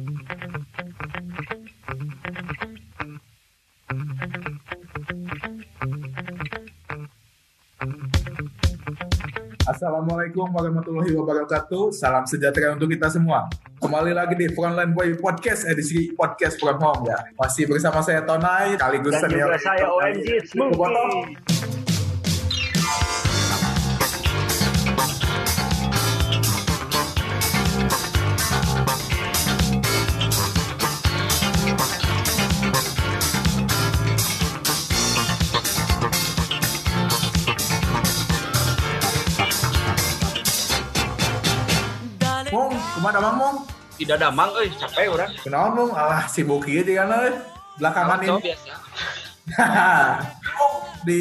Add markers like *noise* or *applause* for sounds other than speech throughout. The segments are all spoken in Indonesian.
Assalamualaikum warahmatullahi wabarakatuh. Salam sejahtera untuk kita semua. Kembali lagi di Frontline Boy Podcast edisi podcast from home ya. Masih bersama saya Tonai, sekaligus Dan juga saya OMG Smokey. Ke mana bang Mung? Tidak damang, euy, capek orang. Kenapa Mung? Alah sibuk ieu juga euy. Belakangan ini. biasa. Mung, *laughs* di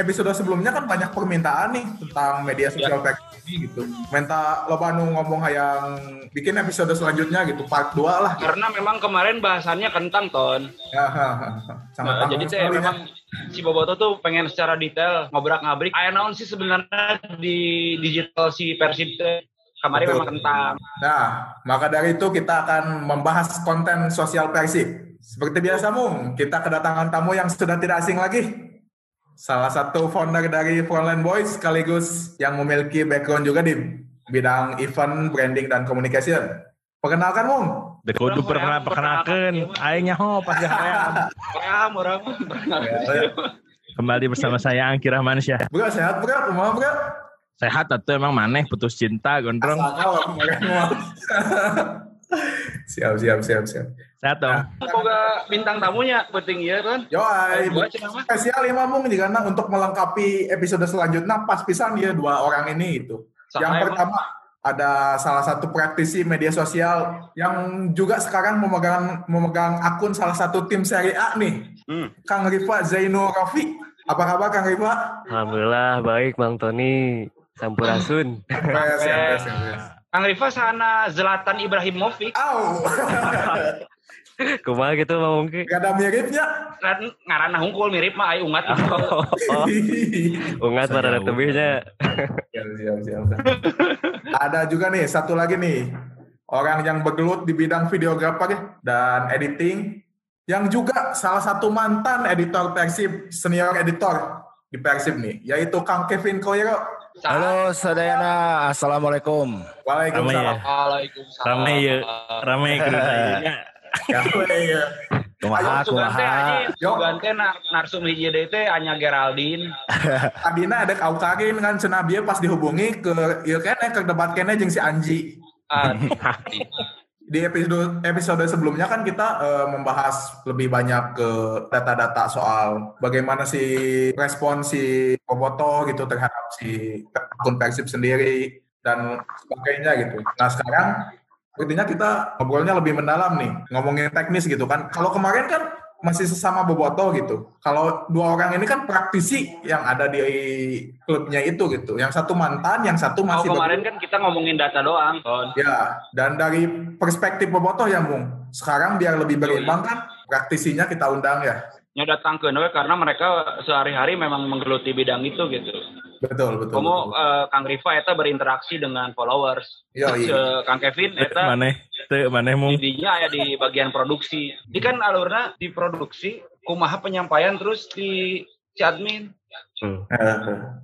episode sebelumnya kan banyak permintaan nih tentang media sosial teknologi gitu. Minta lo nu ngomong yang bikin episode selanjutnya gitu, part 2 lah. Karena memang kemarin bahasannya kentang, Ton. Ya, ha, ha, ha. Sangat Nah, jadi saya ya. memang si Boboto tuh pengen secara detail ngobrak-ngabrik. Aya naon sih sebenarnya di digital si Persib Kemarin Betul. memang kentang. Nah, maka dari itu kita akan membahas konten sosial Persib. Seperti biasa, Mung, kita kedatangan tamu yang sudah tidak asing lagi. Salah satu founder dari Frontline Boys sekaligus yang memiliki background juga di bidang event, branding, dan communication. Perkenalkan, Mung. Kudu pernah perkenalkan. Aingnya ho pas. *laughs* Orang orang Kembali bersama saya Angki Rahmansyah. Bro, sehat, bro? Kumaha, bro? Sehat atau emang maneh putus cinta gondrong. *laughs* Siap, siap, siap, siap. Sehat dong. Semoga bintang tamunya penting ya kan. Cenah mah. spesial lima mung jika untuk melengkapi episode selanjutnya pas pisan dia dua orang ini itu. Sama yang emang. pertama ada salah satu praktisi media sosial yang juga sekarang memegang memegang akun salah satu tim Serie A nih. Hmm. Kang Rifa Zainul Rafi. Apa kabar Kang Rifa? Alhamdulillah baik Bang Tony Sampurasun. *laughs* Kang Rifa sana Zlatan Ibrahimovic Au, *laughs* Kumaha gitu Bang Mungki? gak ada miripnya. kan ngaranna hungkul mirip mah ai ungat Oh, oh, *laughs* ungat pada tebihnya. Siap, siap, siap. Ada juga nih satu lagi nih orang yang bergelut di bidang videografer dan editing yang juga salah satu mantan editor Persib senior editor di Persib nih yaitu Kang Kevin Koiro. Halo Sadayana, Assalamualaikum. Waalaikumsalam. Waalaikumsalam. Rame ya. Rame kerudungnya. Ya, ya. Kumaha, kumaha. sugan teh nar- narsum hiji deui teh anya Geraldine. *laughs* Adina ada kau karin kan cenah dia pas dihubungi ke ieu kene ke debat kene jeung si Anji. *laughs* Ah, Di episode episode sebelumnya kan kita eh, membahas lebih banyak ke data-data soal bagaimana si respon si Boboto gitu terhadap si akun Persib sendiri dan sebagainya gitu. Nah sekarang sepertinya kita ngobrolnya lebih mendalam nih, ngomongin teknis gitu kan. Kalau kemarin kan masih sesama Boboto gitu. Kalau dua orang ini kan praktisi yang ada di klubnya itu gitu. Yang satu mantan, yang satu kalau masih kemarin kan kita ngomongin data doang, Ton. Ya, dan dari perspektif Bobotoh ya, Mung. Sekarang biar lebih berimbang kan, praktisinya kita undang ya. Nya datang ke karena mereka sehari-hari memang menggeluti bidang itu gitu. Betul, betul. Komo betul. eh, Kang Rifa eta berinteraksi dengan followers. Yo, iya. eh, Kang Kevin eta Maneh teu maneh mung. didinya aya di bagian produksi. Ini kan alurna di produksi, kumaha penyampaian terus di si admin Hmm. Eh,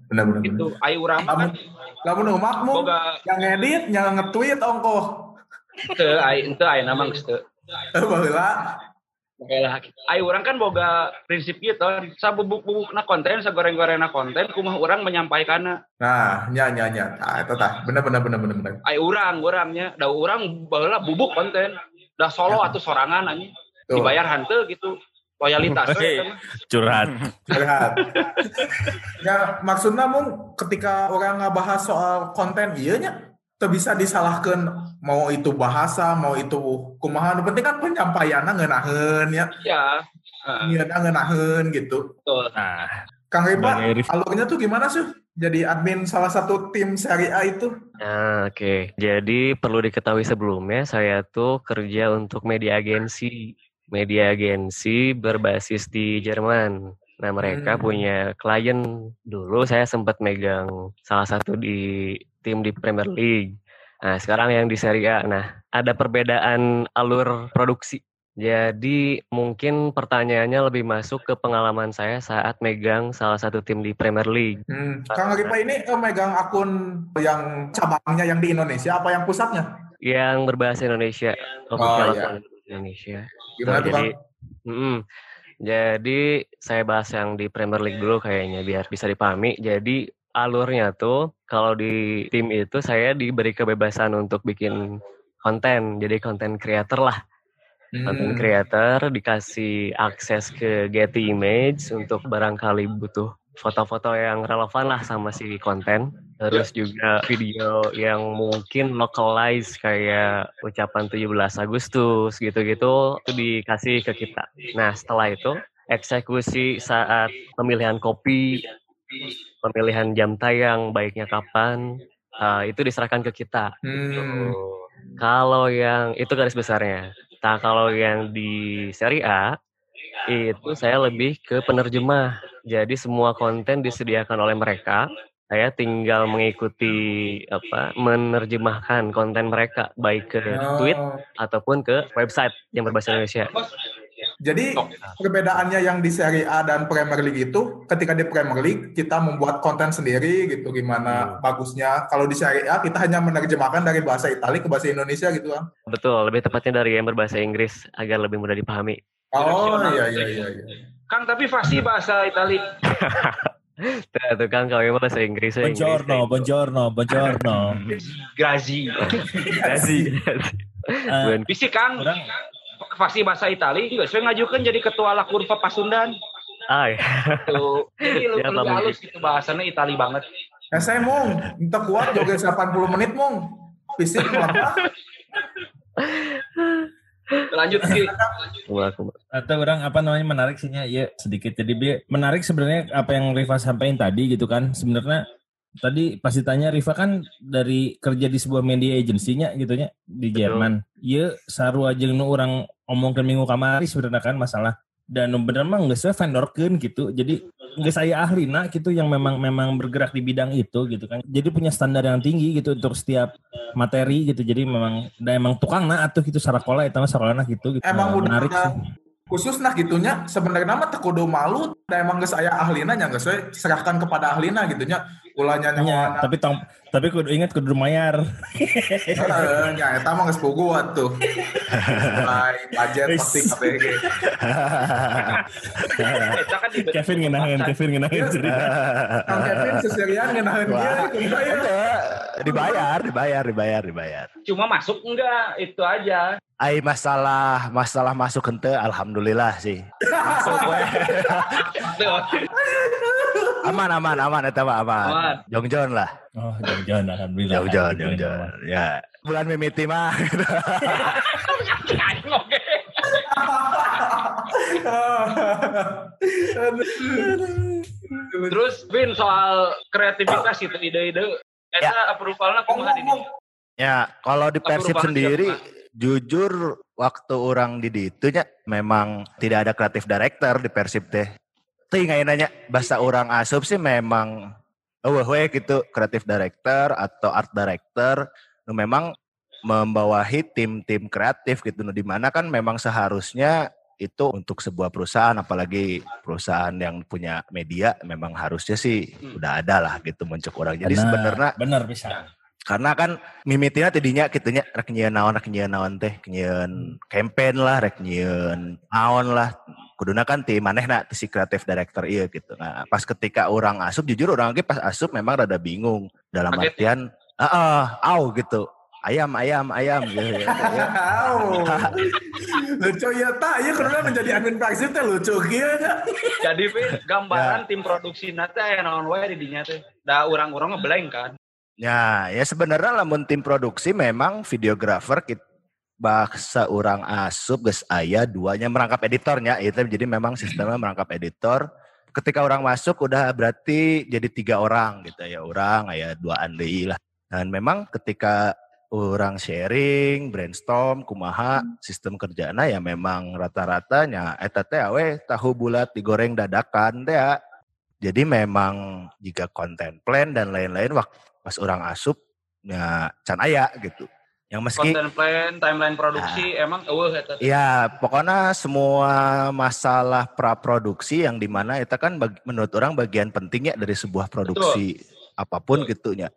Benar-benar. gitu. Ayo urang mah kan Lamun umat, Mung, boga yang edit, yang nge-tweet, ongkoh. teu ai teu aya nama geus teu. Eh, baheula. Baiklah, ayo orang kan boga prinsip gitu, sabubuk-bubuk na konten, sagoreng-goreng na konten, kumah orang menyampaikan Nah, nya, nya, nya. Nah, itu tah. Benar-benar, benar-benar. benar. Ayo orang, orangnya, dah orang baheula bubuk konten, dah solo atau sorangan aja, dibayar hante gitu, loyalitas. Curhat. Lihat. *laughs* ya, maksudnya, Mung, ketika orang ngebahas soal konten, iya nya, bisa disalahkan mau itu bahasa, mau itu kumaha. Penting kan penyampaiannya ngeunaheun ya. Ya, eh, Niatnya ngeunaheun gitu. betul. Nah, Kang Erif. alurnya tuh gimana sih? Jadi admin salah satu tim Serie A itu? Nah, oke. Jadi perlu diketahui sebelumnya saya tuh kerja untuk media agensi. Media agensi berbasis di Jerman. Nah, mereka Hmm. punya klien dulu saya sempat megang salah satu di tim di Premier League. Nah, sekarang yang di Serie A. Nah, ada perbedaan alur produksi. Jadi mungkin pertanyaannya lebih masuk ke pengalaman saya saat megang salah satu tim di Premier League. Hmm. Kang Ripa ini eh, megang akun yang cabangnya yang di Indonesia apa yang pusatnya? Yang berbahasa Indonesia, Oh, iya. Indonesia. Gimana Tuh, jadi, mm-mm. jadi saya bahas yang di Premier League dulu kayaknya biar bisa dipahami. Jadi alurnya tuh kalau di tim itu saya diberi kebebasan untuk bikin konten, jadi konten creator lah. Content Hmm. creator dikasih akses ke Getty Image untuk barangkali butuh foto-foto yang relevan lah sama si konten. Terus juga video yang mungkin localize kayak ucapan 17 Agustus gitu-gitu itu dikasih ke kita. Nah setelah itu eksekusi saat pemilihan kopi, pemilihan jam tayang baiknya kapan, uh, itu diserahkan ke kita. Hmm. Tuh. Kalau yang itu garis besarnya. Nah, kalau yang di seri A itu saya lebih ke penerjemah. Jadi semua konten disediakan oleh mereka. Saya tinggal mengikuti apa menerjemahkan konten mereka baik ke tweet Oh. ataupun ke website yang berbahasa Indonesia. Jadi perbedaannya yang di Serie A dan Premier League itu ketika di Premier League kita membuat konten sendiri gitu gimana bagusnya. Kalau di Serie A kita hanya menerjemahkan dari bahasa Italia ke bahasa Indonesia gitu kan. Betul, lebih tepatnya dari yang berbahasa Inggris agar lebih mudah dipahami. Oh iya iya iya. iya. Kang tapi fasih bahasa Itali. *laughs* Tuh, tuh kan kalau yang bahasa Inggris, saya Inggris. Buongiorno, buongiorno, buongiorno. Gazi. Kasih. *laughs* Eh, Bukan Bisi Kang, orang fasih bahasa Itali juga saya ngajukan jadi ketua La Kurva Pasundan. ah, ya. Tuh. Jadi lu *laughs* Ya, halus gitu bahasanya Itali banget. Eh saya mong, minta kuat joget 80 menit mong. Fisik melemah. Lanjut sih. Atau orang apa namanya menarik sihnya ya sedikit jadi bi- menarik sebenarnya apa yang Riva sampaikan tadi gitu kan sebenarnya tadi pas ditanya Riva kan dari kerja di sebuah media agensinya gitu nya di Betul. Jerman iya saru aja nu orang omongkan minggu kamari sebenarnya kan masalah. Dan bener mah nggak saya vendorkeun gitu. Jadi nggak saya ahli nah gitu yang memang memang bergerak di bidang itu gitu kan. Jadi punya standar yang tinggi gitu untuk setiap materi gitu. Jadi memang dan emang tukang nah atau gitu sarakola itu mah sarakola gitu gitu. Emang Nah, udah menarik ada sih khusus nah gitunya sebenarnya mah tekudu malu dan emang geus aya ahlina nya geus we serahkan kepada ahlina gitunya ulanya Nya, nyawa tapi tong, tapi kudu ingat kudu mayar. Nya eta mah geus bogoh tuh. Mulai budget pasti. Eta kan Kevin ngenahin, Kevin ngenahin cerita. Kang Kevin seserian ngenahin dia ya. Dibayar, dibayar, dibayar, dibayar. Cuma masuk enggak itu aja. Ai masalah masalah masuk ente alhamdulillah sih. Masuk *laughs* we. Aman aman aman eta mah aman. Aman. Jongjon lah. Oh, jauh-jauh alhamdulillah. Jongjon jongjon. Ya. Bulan mimiti mah. *laughs* Terus Vin soal kreativitas itu ide-ide Eta approvalnya kumaha di dieu? ya, kalau di Persib sendiri siapa? Jujur waktu orang di ditu nya memang tidak ada kreatif director di Persib teh. Teuing aya nanya bahasa orang asup sih memang eueuh we gitu kreatif director atau art director nu memang membawahi tim-tim kreatif gitu nu di mana kan memang seharusnya itu untuk sebuah perusahaan apalagi perusahaan yang punya media memang harusnya sih Hmm. udah ada lah gitu muncul orang. Jadi Benar, sebenarnya benar bisa. Karena kan mimitina tadinya kitunya rek nyieun naon rek nyieun naon teh nyieun campaign lah rek nyieun naon lah kuduna kan ti manehna ti si kreatif director iya gitu nah pas ketika orang asup jujur orang lagi pas asup memang rada bingung dalam Kaget. artian ah au gitu ayam ayam ayam gitu ya. *laughs* Lucu ya tak, iya karena menjadi admin Persib teh lucu nya. Jadi gambaran tim produksi nate aya naon wae di dinya teh. Da urang-urang ngeblank kan. Ya, ya sebenarnya lamun tim produksi memang videografer kita bahasa orang asup geus aya duanya merangkap editornya itu jadi memang sistemnya merangkap editor. Ketika orang masuk udah berarti jadi tiga orang gitu ya orang ya dua andei lah. Dan memang ketika orang sharing brainstorm kumaha sistem kerjana ya memang rata-ratanya eta teh awe tahu bulat digoreng dadakan ya. jadi memang jika konten plan dan lain-lain waktu pas orang asup ya can aya gitu yang meski Content plan, timeline produksi, emang eueuh eta. Ya, pokoknya semua masalah praproduksi yang di mana itu kan bag- menurut orang bagian pentingnya dari sebuah produksi apa pun gitunya.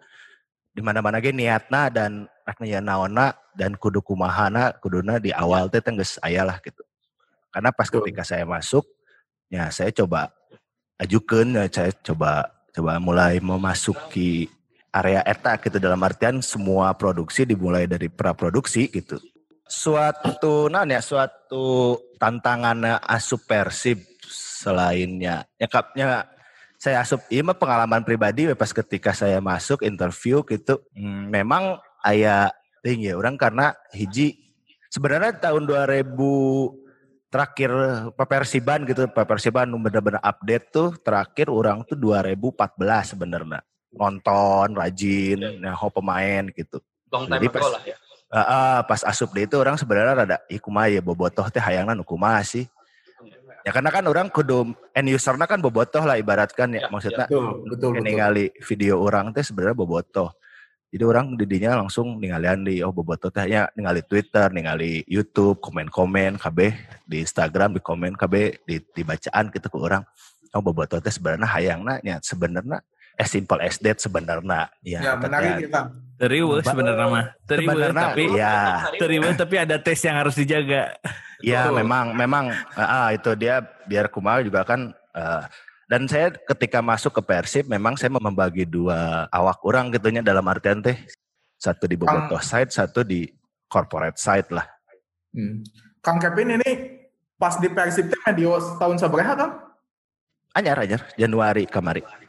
Di mana-mana ge niatna dan raknya naona dan kudu kumahana kuduna di awal teh teh geus aya lah gitu. Karena pas Betul. ketika saya masuk, ya saya coba ajukan, ya saya coba coba mulai memasuki area eta gitu dalam artian semua produksi dimulai dari praproduksi gitu. Suatu nah ya suatu tantangan asup persib selainnya. Nyekapnya saya asup ini mah pengalaman pribadi pas ketika saya masuk interview gitu hmm, memang aya tinggi orang karena hiji sebenarnya tahun 2000 terakhir Persiban gitu Persiban bener-bener update tuh terakhir orang tuh 2014 sebenarnya nonton rajin nyaho pemain gitu Long Jadi time pas- ago lah ya. Ah, ah, pas asup deh itu orang sebenarnya rada ih kumaha ya bobotoh teh hayangna nu kumaha sih. Ya karena kan orang kudu end userna kan bobotoh lah ibaratkan ya, Ya, maksudnya Betul, betul, betul. ningali video orang teh sebenarnya bobotoh. Jadi orang didinya langsung ningalian di oh bobotoh teh ya ningali Twitter, ningali YouTube, komen-komen KB di Instagram di komen KB di, di bacaan gitu ke orang. Oh bobotoh teh sebenarnya hayangna nya sebenarnya as simple as that sebenarnya. Ya, Ya, menarik ya, Kang. Teriwe sebenarnya mah. Teriwe tapi ya teriwe tapi ada tes yang harus dijaga. Ya Betul. memang memang ah, itu dia biar Kumal juga kan eh, dan saya ketika masuk ke Persib memang saya membagi dua awak orang gitunya dalam artian teh satu di Bobotoh side satu di corporate side lah. Hmm. Kang Kevin ini pas di Persib teh medio tahun seberapa, Kang? Anyar anyar Januari kemari.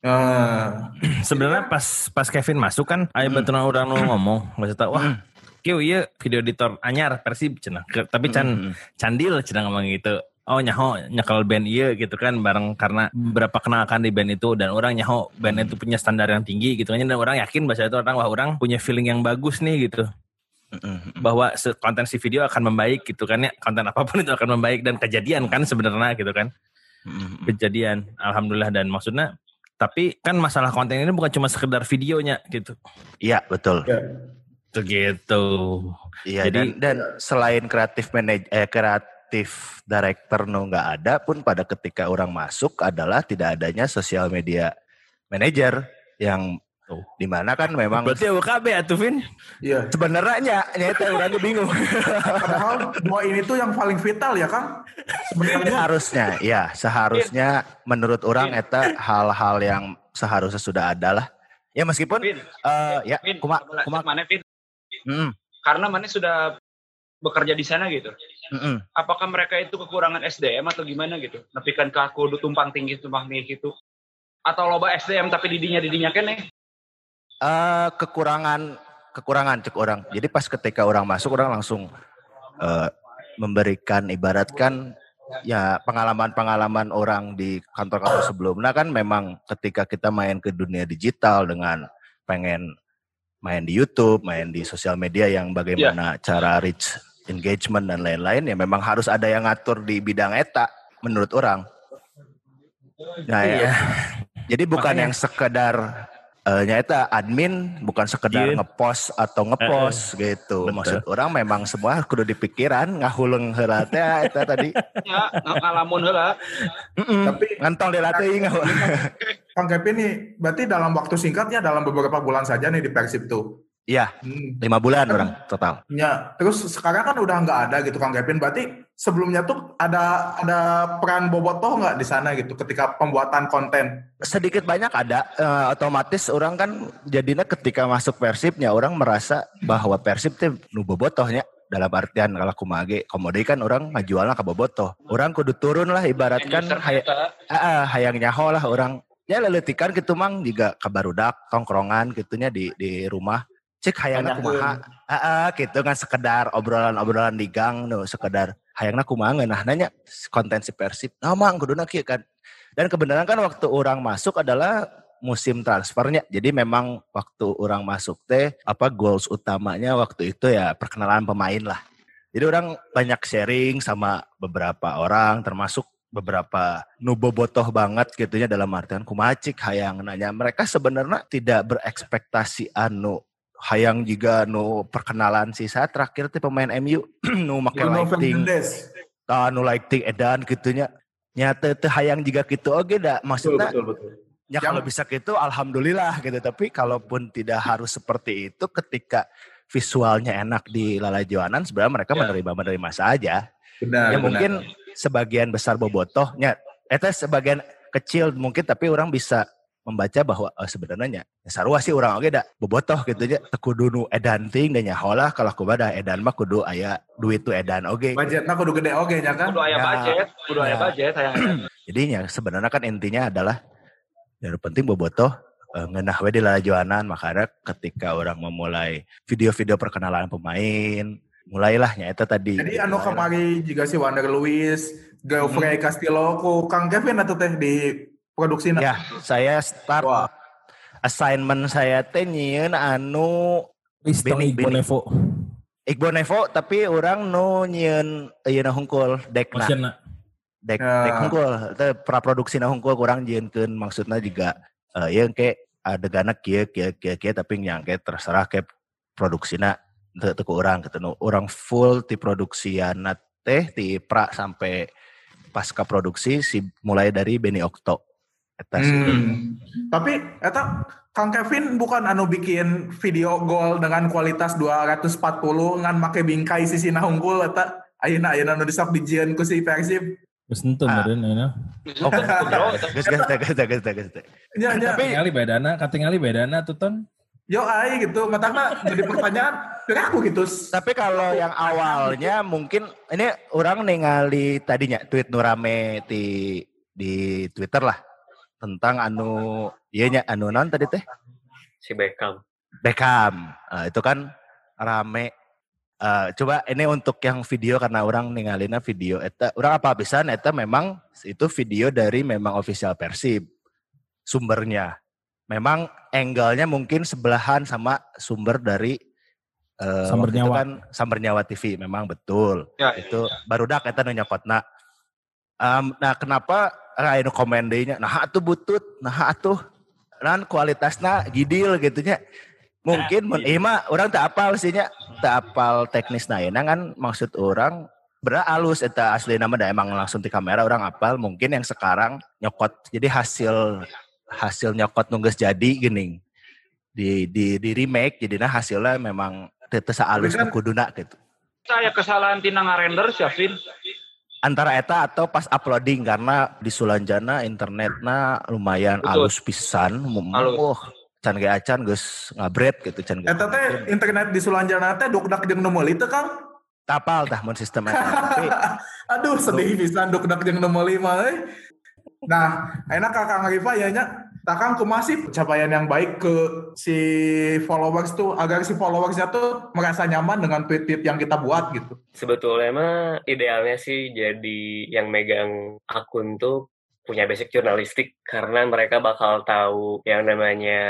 Eh, *clears throat* Sebenarnya pas pas Kevin masuk kan aya Hmm. baturan orang nu ngomong, maksudnya wah Kieu ieu video editor anyar Persib cenah. Tapi can Mm, candil cenah ngomong gitu. Oh nyaho nyekel band iya gitu kan bareng karena beberapa kenalkan di band itu dan orang nyaho band itu punya standar yang tinggi gitu kan. Dan orang yakin bahwa itu orang wah orang punya feeling yang bagus nih gitu. Bahwa konten si video akan membaik gitu kan ya. Konten apa pun itu akan membaik dan kejadian kan sebenarnya gitu kan. Kejadian alhamdulillah dan maksudnya tapi kan masalah konten ini bukan cuma sekedar videonya gitu Iya betul. ya. Tuh gitu Iya Jadi- dan dan selain kreatif manaj eh kreatif director no nggak ada pun pada ketika orang masuk adalah tidak adanya sosial media manager yang Tuh. di mana kan memang berarti UKB atuh Vin Iya. sebenarnya nyata orangnya bingung Padahal dua ini tuh yang paling vital ya, Kang. Sebenarnya harusnya ya seharusnya menurut orang eta hal-hal yang seharusnya sudah ada lah ya meskipun Vin, eh, ya Vin, kuma kuma mana Vin? mm, Karena mana sudah bekerja di sana gitu. mm, mm. Apakah mereka itu kekurangan SDM atau gimana gitu? Nepikan ke aku tumpang tinggi tumpang tinggi gitu. Atau loba SDM tapi didinya didinya kene. Eh, kekurangan kekurangan cek orang. Jadi pas ketika orang masuk orang langsung eh, memberikan ibaratkan ya pengalaman-pengalaman orang di kantor-kantor sebelumnya kan memang ketika kita main ke dunia digital dengan pengen main di YouTube, main di sosial media yang bagaimana cara reach engagement dan lain-lain ya memang harus ada yang ngatur di bidang eta menurut orang. Nah, ya, iya jadi bukan Makanya- yang sekedar eh nyata admin bukan sekedar Iya. ngepost atau ngepost gitu. betul. Maksud orang memang semua kudu dipikiran ngahuleng heula teh *laughs* eta tadi. Ya, ng- ngalamun heula. Mm-mm. Tapi- ngentong di latih Kang Kevin nih, berarti dalam waktu singkatnya dalam beberapa bulan saja nih di Persib tuh. Iya, Hmm. lima bulan orang total. Ya, terus sekarang kan udah nggak ada gitu Kang Kevin. Berarti sebelumnya tuh ada ada peran Bobotoh nggak di sana gitu ketika pembuatan konten? Sedikit banyak ada eh, otomatis orang kan jadinya ketika masuk Persibnya orang merasa bahwa Persib teh nu bobotohnya dalam artian kalau kumage komode kan orang ngajualnya ke bobotoh. Orang kudu turun lah ibaratkan hay- kita. Ah, ah, hayang nyaho lah orang ya leletikan gitu mang juga kabarudak tongkrongan gitunya di di rumah cek hayangna kumaha? ah, ah, gitu kan sekedar obrolan-obrolan di gang no sekedar hayangna kumaha nah nanya konten si Persib nah mang kuduna kieu kan? Dan kebenaran kan waktu orang masuk adalah musim transfernya. Jadi memang waktu orang masuk teh apa goals utamanya waktu itu ya perkenalan pemain lah. Jadi orang banyak sharing sama beberapa orang termasuk beberapa nubobotoh banget gitunya dalam artian kumacik hayang nanya mereka sebenarnya tidak berekspektasi anu hayang juga nu perkenalan si saya terakhir teh pemain MU *clears throat* nu make lighting. Ah, nu lighting edan gitunya. Nyata teh hayang juga gitu. Oke dah Betul, maksudnya betul, betul. ya kalau bisa gitu alhamdulillah gitu. Tapi kalaupun tidak harus seperti itu ketika visualnya enak di lalajuanan sebenarnya mereka Ya. menerima menerima saja. Benar, ya benar. mungkin sebagian besar bobotohnya itu sebagian kecil mungkin tapi orang bisa membaca bahwa oh, sebenarnya ya sarua sih orang oke dah bobotoh gitu aja kudu nu edan ting dan nyaholah kalau kumaha edan mah kudu aya duit tuh edan oke budgetnya kudu gede oke nya kan. Kudu aya Ya. budget, kudu aya Ya. budget sayang. *clears throat* jadinya sebenarnya kan intinya adalah yang penting bobotoh eh, ngenah we di lalajuanan makanya ketika orang memulai video-video perkenalan pemain mulailah itu tadi Jadi gitu. anu kemari juga si Wander Luis, Geoffrey Castillo ku Kang Kevin atau teh di produksi Ya, saya start Wah. assignment saya teh nyieun anu Igbo bini. Nevo. Iqbal Nevo tapi orang nu nyieun ieu hungkul dekna Maksudnya dek Ya. dek hungkul teh praproduksi hungkul kurang nyieunkeun maksudnya juga eh ieu ke adeganna kieu kieu kieu kieu tapi yang ke terserah ke produksina teu teu ku urang gitu nu urang full ti produksiana teh ti pra sampai pasca produksi si mulai dari Beni Okto eta sih. Hmm. Tapi eta Kang Kevin bukan anu bikin video gol dengan kualitas 240 ngan make bingkai sisi hungkul eta ayeuna ayeuna nu disok dijieun ku si Persib. Geus tentu Ah. meureun ayeuna. Oh, geus geus geus geus geus. Nya nya Tapi Katingali bedana, katingali bedana tuh ton. yo ai gitu matangna jadi pertanyaan ke aku gitu. Tapi kalau yang awalnya mungkin ini orang ningali tadinya tweet nu rame di di Twitter lah tentang anu iya nya anu non tadi teh Si Beckham. Beckham. Eh, itu kan rame Eh, coba ini untuk yang video karena orang ningalina video eta orang apa bisa eta memang itu video dari memang official Persib sumbernya. Memang angle-nya mungkin sebelahan sama sumber dari eh, waktu itu Nyawa. kan Samber Nyawa TV memang betul. Ya, Itu baru dak eta nu nyokotna. Em, nah kenapa aya nu komen deui nya nah atuh butut. Nah atuh. Nan kualitasna gidil gitu nya mungkin mun ieu mah urang teu apal sih nya teu apal teknis ayeuna kan maksud orang bener alus eta asli nama da emang langsung di kamera orang apal. Mungkin yang sekarang nyokot jadi hasil hasil nyokot nunggus jadi gini. Di di di remake jadinya hasilnya memang teu saalus Tapi kan- kuduna gitu. Saya kesalahan tina ngarender sih Vin. Antara eta atau pas uploading karena di Sulanjana internetnya lumayan Betul. alus pisan Alus. oh can ge acan geus ngabret gitu can ge Eta teh internet di Sulanjana teh dukdak jeung nu meuli teh Kang. tapal tah mun sistem eta *laughs* tapi Aduh sedih pisan dukdak jeung nu meuli mah euy. Nah, enak Kakang Rifa ya nya Takang kumasih pencapaian yang baik ke si followers tuh agar si followersnya tuh merasa nyaman dengan tweet-tweet yang kita buat gitu. Sebetulnya mah idealnya sih jadi yang megang akun tuh punya basic jurnalistik karena mereka bakal tahu yang namanya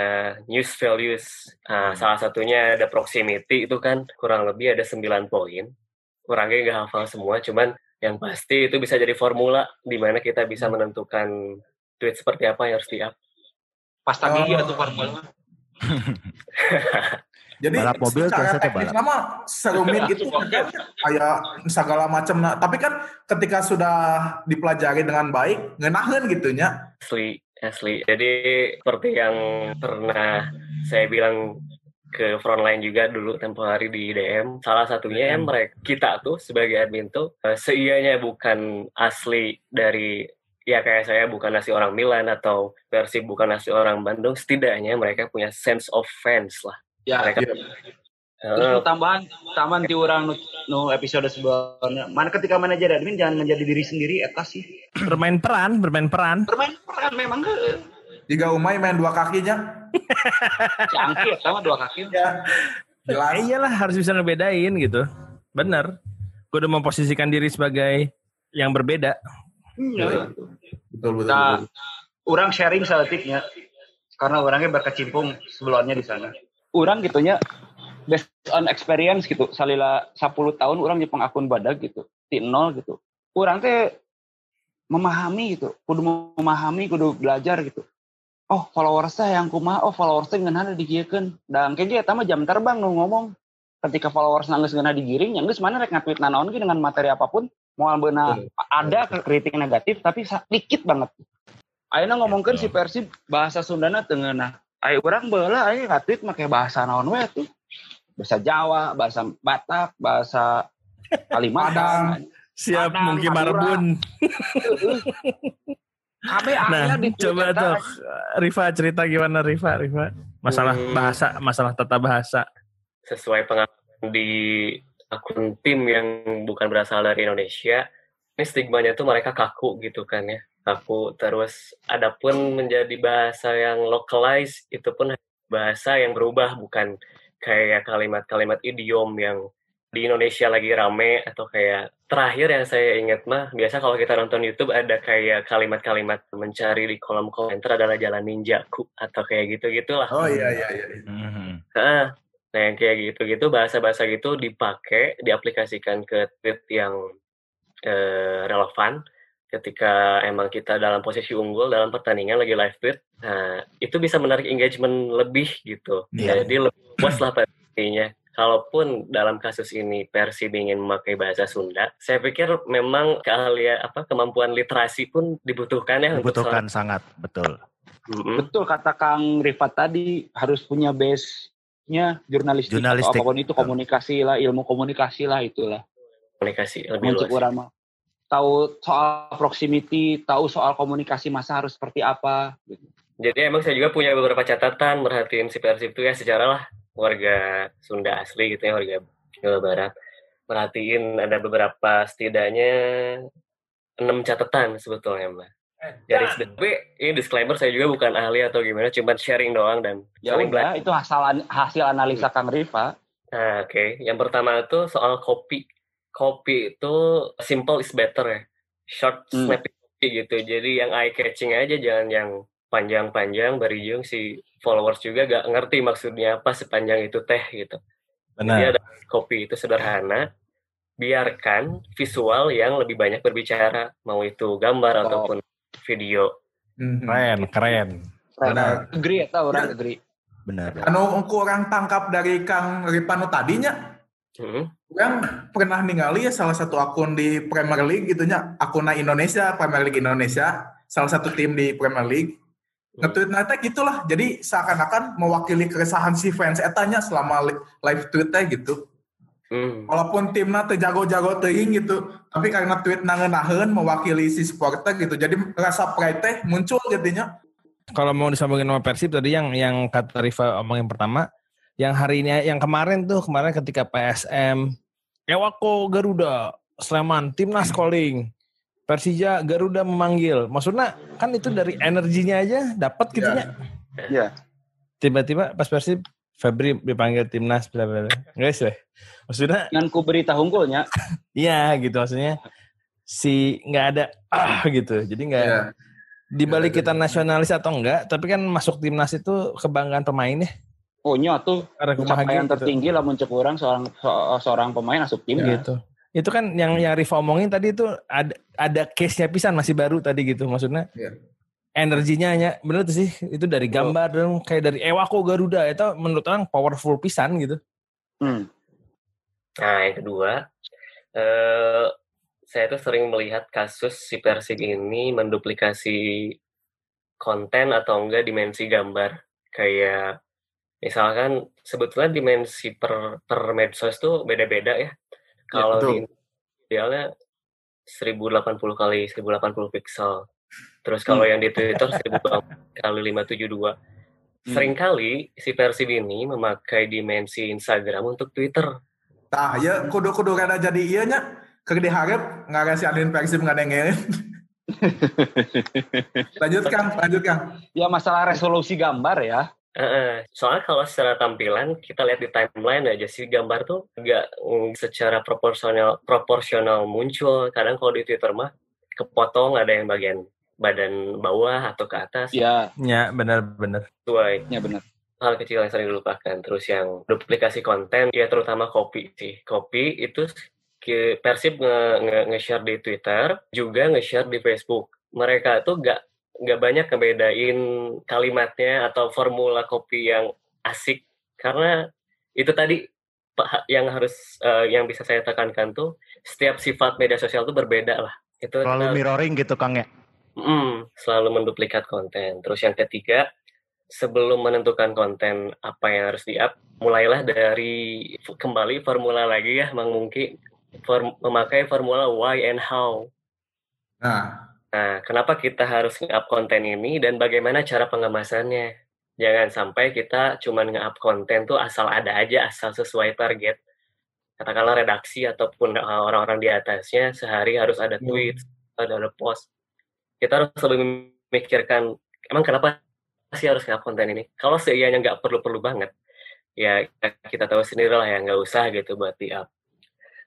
news values. Nah, salah satunya ada proximity itu kan kurang lebih ada 9 poin. Kurangnya nggak hafal semua, cuman yang pasti itu bisa jadi formula di mana kita bisa menentukan tweet seperti apa yang harus di-up. Pas tadi Oh. iya tuh formula. Jadi Balap mobil secara teknis balap. nama serumit gitu kayak segala macam nah tapi kan ketika sudah dipelajari dengan baik ngenahen gitu nya Asli, asli. Jadi seperti yang pernah saya bilang ke frontline juga dulu tempo hari di DM. Salah satunya yang mereka kita tuh sebagai admin tuh eh, seianya bukan asli dari ya kayak saya bukan asli orang Milan atau Persib bukan asli orang Bandung. Setidaknya mereka punya sense of fans lah. Ya. Mereka Terus Eh, tambahan tambahan ti urang nu, nu episode sebelumnya. Mana ketika mana jadi admin jangan menjadi diri sendiri eta sih. Bermain peran, bermain peran. Bermain peran memang ke jika Umay main dua kakinya *laughs* cangkir sama dua kaki. ya jelas Eh, iyalah harus bisa ngebedain gitu. Bener. Gue udah memposisikan diri sebagai yang berbeda. Iya. Betul betul, Nah, betul. orang sharing seletiknya karena orangnya berkecimpung sebelumnya di sana. Orang gitunya based on experience gitu. Salila 10 tahun orang nyepeng akun badak gitu. Di nol gitu. Orang teh memahami gitu. Kudu memahami, kudu belajar gitu. oh followersnya yang kumaha oh followersnya ngeun hana digiekeun dan kayaknya eta mah jam terbang nu ngomong ketika followers nangis geuna digiring yang geus mana rek ngatweet nanaon ge dengan materi apa pun mau beuna ada kritik negatif tapi sedikit banget Ayeuna ngomongkeun si Persib bahasa Sundana teu ngeunah Ayo orang bala ayo ngatweet make bahasa naon we tuh bahasa Jawa bahasa Batak bahasa Kalimantan Siap Padang, mungkin. Marbun. Nah, coba tuh? Rifa cerita gimana Rifa, Rifa. Masalah Hmm. bahasa, masalah tata bahasa. sesuai pengalaman di akun tim yang bukan berasal dari Indonesia, ini stigmanya tuh mereka kaku gitu kan ya, kaku. Terus ada pun menjadi bahasa yang localized, itu pun bahasa yang berubah, bukan kayak kalimat-kalimat idiom yang di Indonesia lagi rame atau kayak terakhir yang saya ingat mah biasa kalau kita nonton YouTube ada kayak kalimat-kalimat mencari di kolom komentar adalah jalan ninjaku atau kayak gitu gitulah Oh iya iya iya. Heeh. Nah, yang kayak gitu-gitu bahasa-bahasa gitu dipakai, diaplikasikan ke tweet yang eh, relevan ketika emang kita dalam posisi unggul dalam pertandingan lagi live tweet. Nah, itu bisa menarik engagement lebih gitu. Iya. Jadi lebih puas lah pastinya. Kalaupun dalam kasus ini Persib ingin memakai bahasa Sunda, saya pikir memang keahlian apa kemampuan literasi pun dibutuhkan ya untuk Dibutuhkan sangat, betul. Mm-mm. Betul kata Kang Rifat tadi harus punya base-nya jurnalistik, Jurnalistik. atau apa pun itu komunikasi lah, ilmu komunikasi lah itulah. komunikasi lebih Muncul luas. Tahu soal proximity, tahu soal komunikasi masa harus seperti apa. gitu. Jadi emang saya juga punya beberapa catatan merhatiin si Persib itu ya secara lah warga Sunda asli gitu ya warga Jawa Barat. Merhatiin ada beberapa setidaknya enam catatan sebetulnya mbak. Dari tapi ini disclaimer saya juga bukan ahli atau gimana, cuman sharing doang dan Ya saling udah, itu hasil hasil analisa Kang Rifa. Nah, Oke, yang pertama itu soal kopi. Kopi itu simple is better ya, short, Hmm. snappy kopi gitu. Jadi yang eye catching aja, jangan yang panjang-panjang. Barijung si followers juga gak ngerti maksudnya apa sepanjang itu teh gitu. Jadi Benar. ada kopi itu sederhana. Biarkan visual yang lebih banyak berbicara, mau itu gambar Oh. ataupun video. Mhm. Keren, keren. Benar. Agree ya orang agree. Benar. Anu aku orang tangkap dari Kang Ripanu tadinya, Hmm. orang pernah ningali ya salah satu akun di Premier League gitu nya, akunnya Indonesia, Premier League Indonesia, salah satu tim di Premier League. Nge-tweet nanti gitulah, jadi seakan-akan mewakili keresahan si fans etanya selama li- live tweetnya gitu. Hmm. Walaupun timnya teu jago-jago teuing gitu, tapi karena tweet nangenaheun mewakili si supporter gitu, jadi rasa pride teh muncul jadinya. Kalau mau disambungin sama Persib tadi yang yang kata Rifa omongin pertama, yang hari ini yang kemarin tuh kemarin ketika PSM Ewako Garuda Sleman timnas calling Persija Garuda memanggil maksudnya kan itu dari energinya aja dapat gitu ya Iya. tiba-tiba pas Persib Febri dipanggil timnas bla bla bla. guys weh maksudnya Dengan ku berita unggulnya, *laughs* iya gitu maksudnya si nggak ada ah gitu jadi nggak Iya. di balik kita nasionalis atau enggak tapi kan masuk timnas itu kebanggaan pemain ya oh nya tuh karena pencapaian kebahagiaan gitu. tertinggi lah muncul orang seorang se- seorang pemain asup tim Ya. gitu itu kan yang yang Riva omongin tadi itu ada ada case nya pisan masih baru tadi gitu maksudnya Iya. Energinya hanya bener tuh sih itu dari gambar dong kayak dari Ewako Garuda itu menurut orang powerful pisan gitu Hmm. Nah, yang kedua, eh saya tuh sering melihat kasus si Persib ini menduplikasi konten atau enggak dimensi gambar. Kayak misalkan sebetulnya dimensi per, per medsos tuh beda-beda ya. Kalau betul. di idealnya 1080 kali 1080 pixel. Terus kalau yang di Twitter 1080 kali 572. Seringkali si Persib ini memakai dimensi Instagram untuk Twitter. Tah, ya kudu-kudu kada jadi iya nya. Keur diharap ngasih admin Persib ngadengeun. *laughs* lanjut Kang, lanjut Kang. Ya masalah resolusi gambar ya. Heeh. soalnya kalau secara tampilan kita lihat di timeline aja sih gambar tuh nggak secara proporsional proporsional muncul. Kadang kalau di Twitter mah kepotong ada yang bagian badan bawah atau ke atas Ya, ya benar-benar sesuai ya benar. hal kecil yang sering dilupakan. Terus yang duplikasi konten ya terutama kopi sih. Kopi itu ke Persib nge- nge- nge-share di Twitter juga nge-share di Facebook. Mereka tuh nggak nggak banyak ngebedain kalimatnya atau formula kopi yang asik karena itu tadi yang harus eh, yang bisa saya tekankan tuh setiap sifat media sosial tuh berbeda lah itu Terlalu kita- mirroring gitu Kang ya. Mm, selalu menduplikat konten. Terus yang ketiga, sebelum menentukan konten apa yang harus di-up, mulailah dari kembali formula lagi ya, Mang Mungki, Form- memakai formula why and how. Nah, Nah, kenapa kita harus nge-up konten ini dan bagaimana cara pengemasannya? Jangan sampai kita cuma nge-up konten tuh asal ada aja, asal sesuai target. Katakanlah redaksi ataupun uh, orang-orang di atasnya sehari harus ada Hmm. tweet, ada ada post. Kita harus lebih memikirkan, emang kenapa sih harus nge-up konten ini? Kalau seianya nggak perlu-perlu banget, ya kita tahu sendiri lah ya nggak usah gitu buat di-up.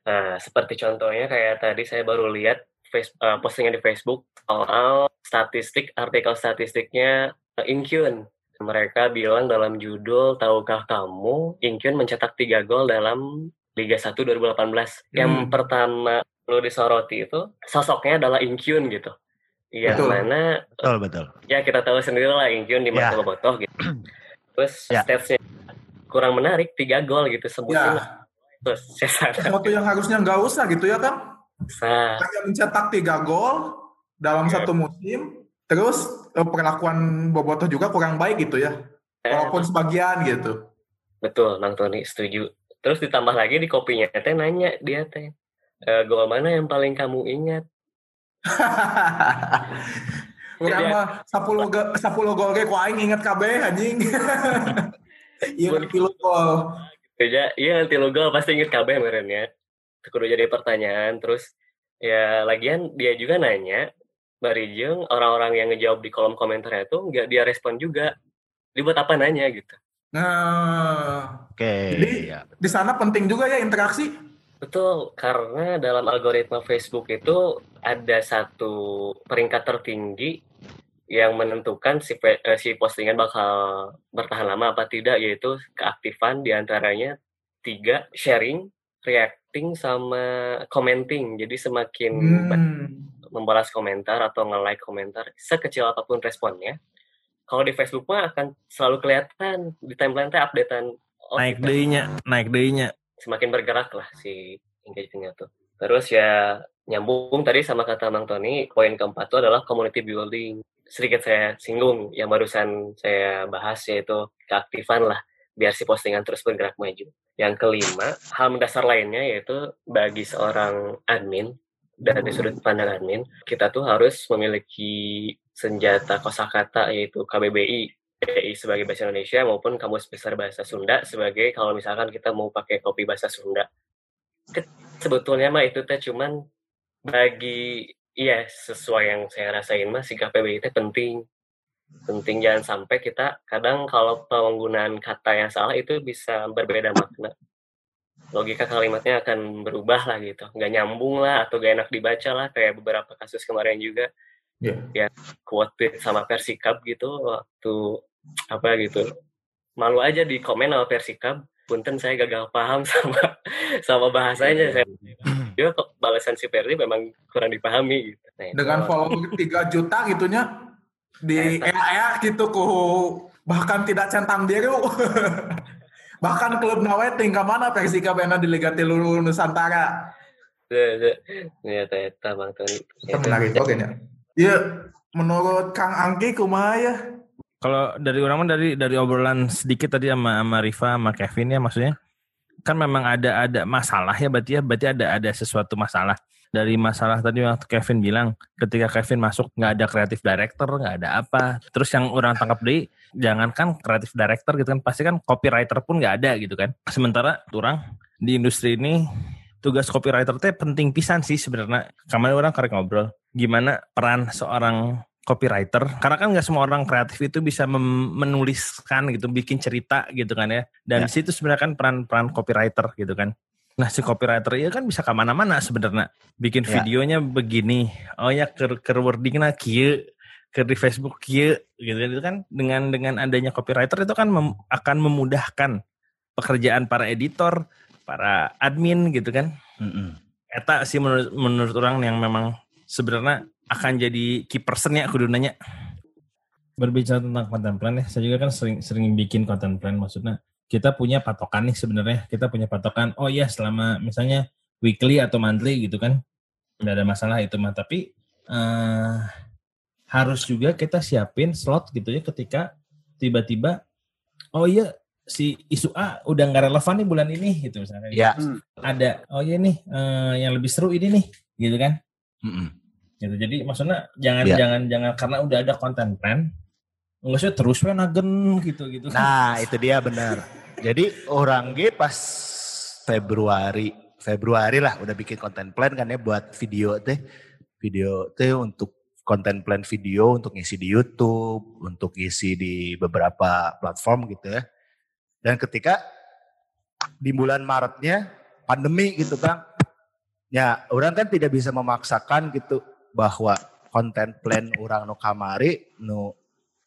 Nah, seperti contohnya kayak tadi saya baru lihat face- uh, postingan di Facebook soal statistik, artikel statistiknya uh, Inkyun. Mereka bilang dalam judul, tahukah kamu Inkyun mencetak 3 gol dalam Liga 1 2018. Yang Hmm. pertama perlu disoroti itu sosoknya adalah Inkyun gitu. Yang Betul. mana Betul betul. ya kita tahu sendiri lah Inkyun di Ya. mata bobotoh gitu. *clears throat* Terus Ya. statsnya kurang menarik, 3 gol gitu sebutin. ya Terus saya sadar, sesuatu yang harusnya nggak usah gitu ya kan? Nah, Hanya mencetak tiga gol dalam Iya. satu musim, terus eh, perlakuan Bobotoh juga kurang baik gitu ya, eh, walaupun sebagian gitu. Betul, Bang Tony setuju. Terus ditambah lagi di kopinya teh nanya dia teh, e, gol mana yang paling kamu ingat? *laughs* Orang mah 10 ge 10 gol ge ku aing inget kabeh anjing. *laughs* Iya, 10 gol. Ya, iya nanti lo gol pasti inget kabeh meren ya. Itu kudu jadi pertanyaan. Terus ya lagian dia juga nanya, Barijeng orang-orang yang ngejawab di kolom komentarnya itu nggak dia respon juga. Dia buat apa nanya gitu. Nah, Oke. Jadi- ya. di sana penting juga ya interaksi. Betul, karena dalam algoritma Facebook itu ada satu peringkat tertinggi yang menentukan si, eh, si postingan bakal bertahan lama apa tidak, yaitu keaktifan di antaranya tiga, sharing, reacting, sama commenting. Jadi semakin Hmm. membalas komentar atau nge-like komentar, sekecil apa pun responnya, kalau di Facebook mah akan selalu kelihatan di timeline teh updatean oh, naik kita- deh-nya, naik deh-nya. semakin bergerak lah si engagementnya tuh. Terus ya nyambung tadi sama kata Bang Tony, poin keempat itu adalah community building. Sedikit saya singgung yang barusan saya bahas yaitu keaktifan lah biar si postingan terus bergerak maju. Yang kelima, hal mendasar lainnya yaitu bagi seorang admin dari sudut pandang admin, kita tuh harus memiliki senjata kosakata yaitu KBBI BI sebagai bahasa Indonesia maupun Kamus Besar Bahasa Sunda sebagai kalau misalkan kita mau pakai kopi bahasa Sunda. Sebetulnya mah itu teh cuman bagi iya sesuai yang saya rasain mah si KPBI itu penting. Penting jangan sampai kita kadang kalau penggunaan kata yang salah itu bisa berbeda makna. Logika kalimatnya akan berubah lah gitu. Nggak nyambung lah atau gak enak dibaca lah kayak beberapa kasus kemarin juga Iya. quote sama Persikab gitu waktu apa gitu malu aja di komen sama Persikab punten saya gagal paham *laughs* sama sama bahasanya saya juga kok balasan si Perdi memang kurang dipahami gitu Nah, itu- Dengan follow 3 juta gitunya di EA gitu ku bahkan tidak centang biru. *laughs* bahkan klub nawe tinggal mana Persika bena di Liga Tilu Nusantara. Ternyata eta Bang Tony. Menarik oke nya. Iya, menurut Kang Angki kumaha ya? Kalau dari orang dari dari obrolan sedikit tadi sama sama Riva sama Kevin ya maksudnya kan memang ada ada masalah ya berarti ya berarti ada ada sesuatu masalah. Dari masalah tadi waktu Kevin bilang ketika Kevin masuk nggak ada kreatif director nggak ada apa. Terus yang orang tangkap deh jangankan kreatif director gitu kan pasti kan copywriter pun nggak ada gitu kan. Sementara orang di industri ini tugas copywriter teh penting pisan sih sebenarnya. Kemarin orang karek ngobrol gimana peran seorang copywriter karena kan nggak semua orang kreatif itu bisa menuliskan gitu bikin cerita gitu kan ya dan Ya. di situ sebenarnya kan peran-peran copywriter gitu kan nah si copywriter ya kan bisa ke mana-mana sebenarnya bikin Ya. videonya begini oh ya ke ke wordingnya kieu ke di Facebook kieu gitu kan. itu kan dengan dengan adanya copywriter itu kan mem- akan memudahkan pekerjaan para editor para admin gitu kan Mm-mm. eta sih menurut menurut orang yang memang sebenarnya akan jadi key person ya kudu nanya berbicara tentang content plan ya, saya juga kan sering sering bikin content plan maksudnya kita punya patokan nih sebenarnya. Kita punya patokan oh iya selama misalnya weekly atau monthly gitu kan nggak ada masalah itu mah. Tapi uh, harus juga kita siapin slot gitu ya ketika tiba-tiba oh iya si isu A udah nggak relevan nih bulan ini gitu misalnya. Ya. Ada oh iya nih eh, yang lebih seru ini nih gitu kan. Mm-mm. Gitu jadi maksudnya jangan Iya. jangan jangan karena udah ada content plan nggak usah terus we nagen gitu gitu kan Nah, itu dia benar. Jadi orang G pas Februari, Februari lah udah bikin konten plan kan ya buat video teh. Video teh untuk konten plan video untuk ngisi di YouTube, untuk ngisi di beberapa platform gitu ya. Dan ketika di bulan Maretnya pandemi gitu Bang. Ya, orang kan tidak bisa memaksakan gitu bahwa konten plan orang nu kamari nu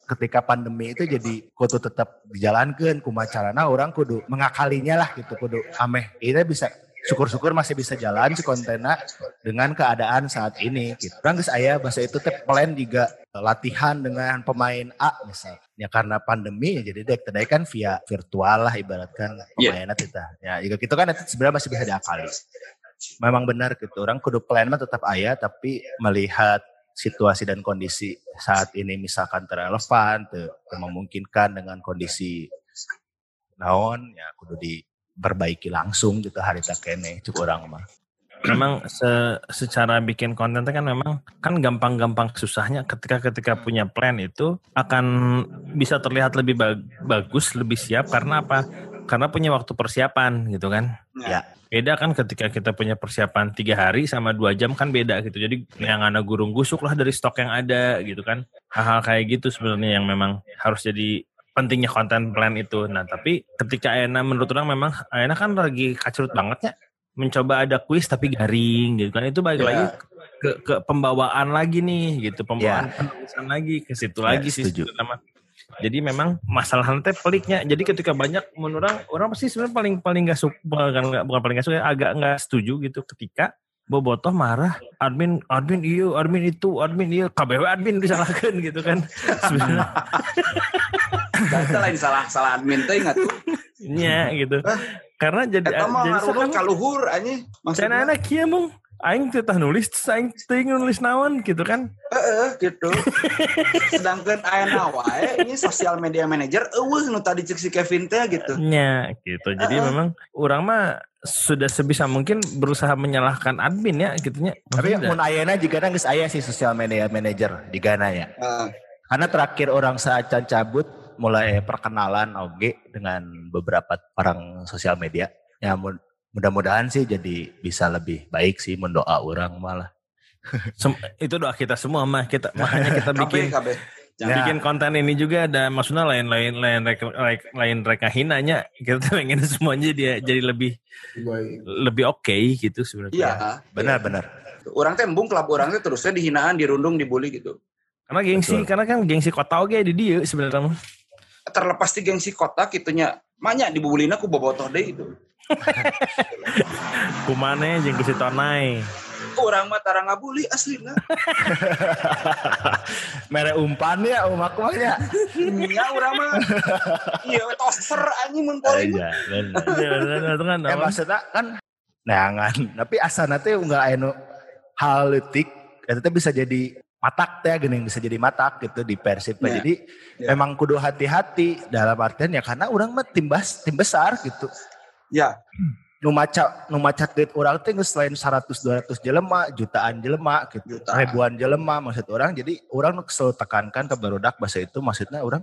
ketika pandemi itu jadi kudu tetap dijalankan kumacarana orang kudu mengakalinya lah gitu kudu ameh ini bisa syukur-syukur masih bisa jalan si kontennya dengan keadaan saat ini gitu. Orang geus aya bahasa itu teh plan juga latihan dengan pemain A misal. Ya karena pandemi ya jadi dek tadi kan via virtual lah ibaratkan pemainnya kita. Ya juga gitu kan itu sebenarnya masih bisa diakali. Memang benar gitu. Orang kudu plan mah tetap aya tapi melihat situasi dan kondisi saat ini misalkan terrelevan, te, te memungkinkan dengan kondisi naon ya kudu diperbaiki langsung gitu hari tak kene cuk orang mah. memang se- secara bikin konten kan memang kan gampang-gampang susahnya ketika ketika punya plan itu akan bisa terlihat lebih bag- bagus lebih siap karena apa karena punya waktu persiapan gitu kan? Ya. beda kan ketika kita punya persiapan tiga hari sama dua jam kan beda gitu. Jadi yang ada gurung gusuk lah dari stok yang ada gitu kan? Hal-hal kayak gitu sebenarnya yang memang harus jadi pentingnya konten plan itu. Nah tapi ketika Ayana menurut orang memang Ayana kan lagi kacurut banget ya. Mencoba ada kuis tapi garing gitu kan? Itu balik Ya. lagi ke, ke pembawaan lagi nih gitu. Pembawaan penulisan lagi ke situ Ya, lagi sih setuju. sebenarnya. Jadi memang masalah nanti peliknya. Jadi ketika banyak menurut orang orang pasti sebenarnya paling paling nggak suka bukan bukan paling nggak suka agak nggak setuju gitu. Ketika Bobotoh marah admin admin iya admin itu admin iya. KBW admin disalahkan *laughs* gitu kan. Sebenarnya. Lain salah salah admin teh ingat tuh. Nya, gitu. Karena jadi Eta mah jadi kaluhur anjing. Maksudnya? anak kieu mung aing teu tah nulis aing teu nulis naon gitu kan heeh gitu. Sedangkan aya wae ini sosial media manager eueuh nu tadi cek si Kevin teh gitu. nya gitu jadi memang orang mah sudah sebisa mungkin berusaha menyalahkan admin ya gitunya Tapi mun ayana jika geus aya sih sosial media manager di Ghana ya. Heeh. Karena terakhir orang saat cabut mulai perkenalan oge dengan beberapa orang sosial media. Ya mu- mudah-mudahan sih jadi bisa lebih baik sih mendoa orang malah. *laughs* sem- itu doa kita semua mah kita makanya kita *laughs* bikin KB. Ya. bikin konten ini juga ada maksudnya lain-lain lain lain- lain reka hinanya kita pengen *laughs* semuanya dia jadi lebih Baik. lebih oke gitu sebenarnya Iya. Benar-benar. Orang teh embung kelab orang teh terusnya dihinaan, dirundung, dibully gitu. karena gengsi Betul. karena kan gengsi kota oke di dia sebenarnya. Terlepas di gengsi kota gitunya, banyak dibullyna ku bobotoh deh itu. Kumane jeung ku si tonai Orang mah tara ngabuli aslina. *laughs* Mere umpan ya umak ya. Ya orang mah. Iya, toser anjing mun poli mah. Iya, bener, itu kan Eh maksudnya kan neangan, tapi asana teh enggak anu hal leutik eta teh bisa jadi matak teh geuning bisa jadi matak gitu di Persib. Ya. Jadi Ya. memang kudu hati-hati dalam artian ya karena orang mah tim bas, tim besar gitu. Ya, Nu maca nu maca tweet orang teh geus selain 100 200 jelema, jutaan jelema gitu. Jutaan. Ribuan jelema maksud orang. Jadi orang selalu tekankan ke barudak bahasa itu maksudnya orang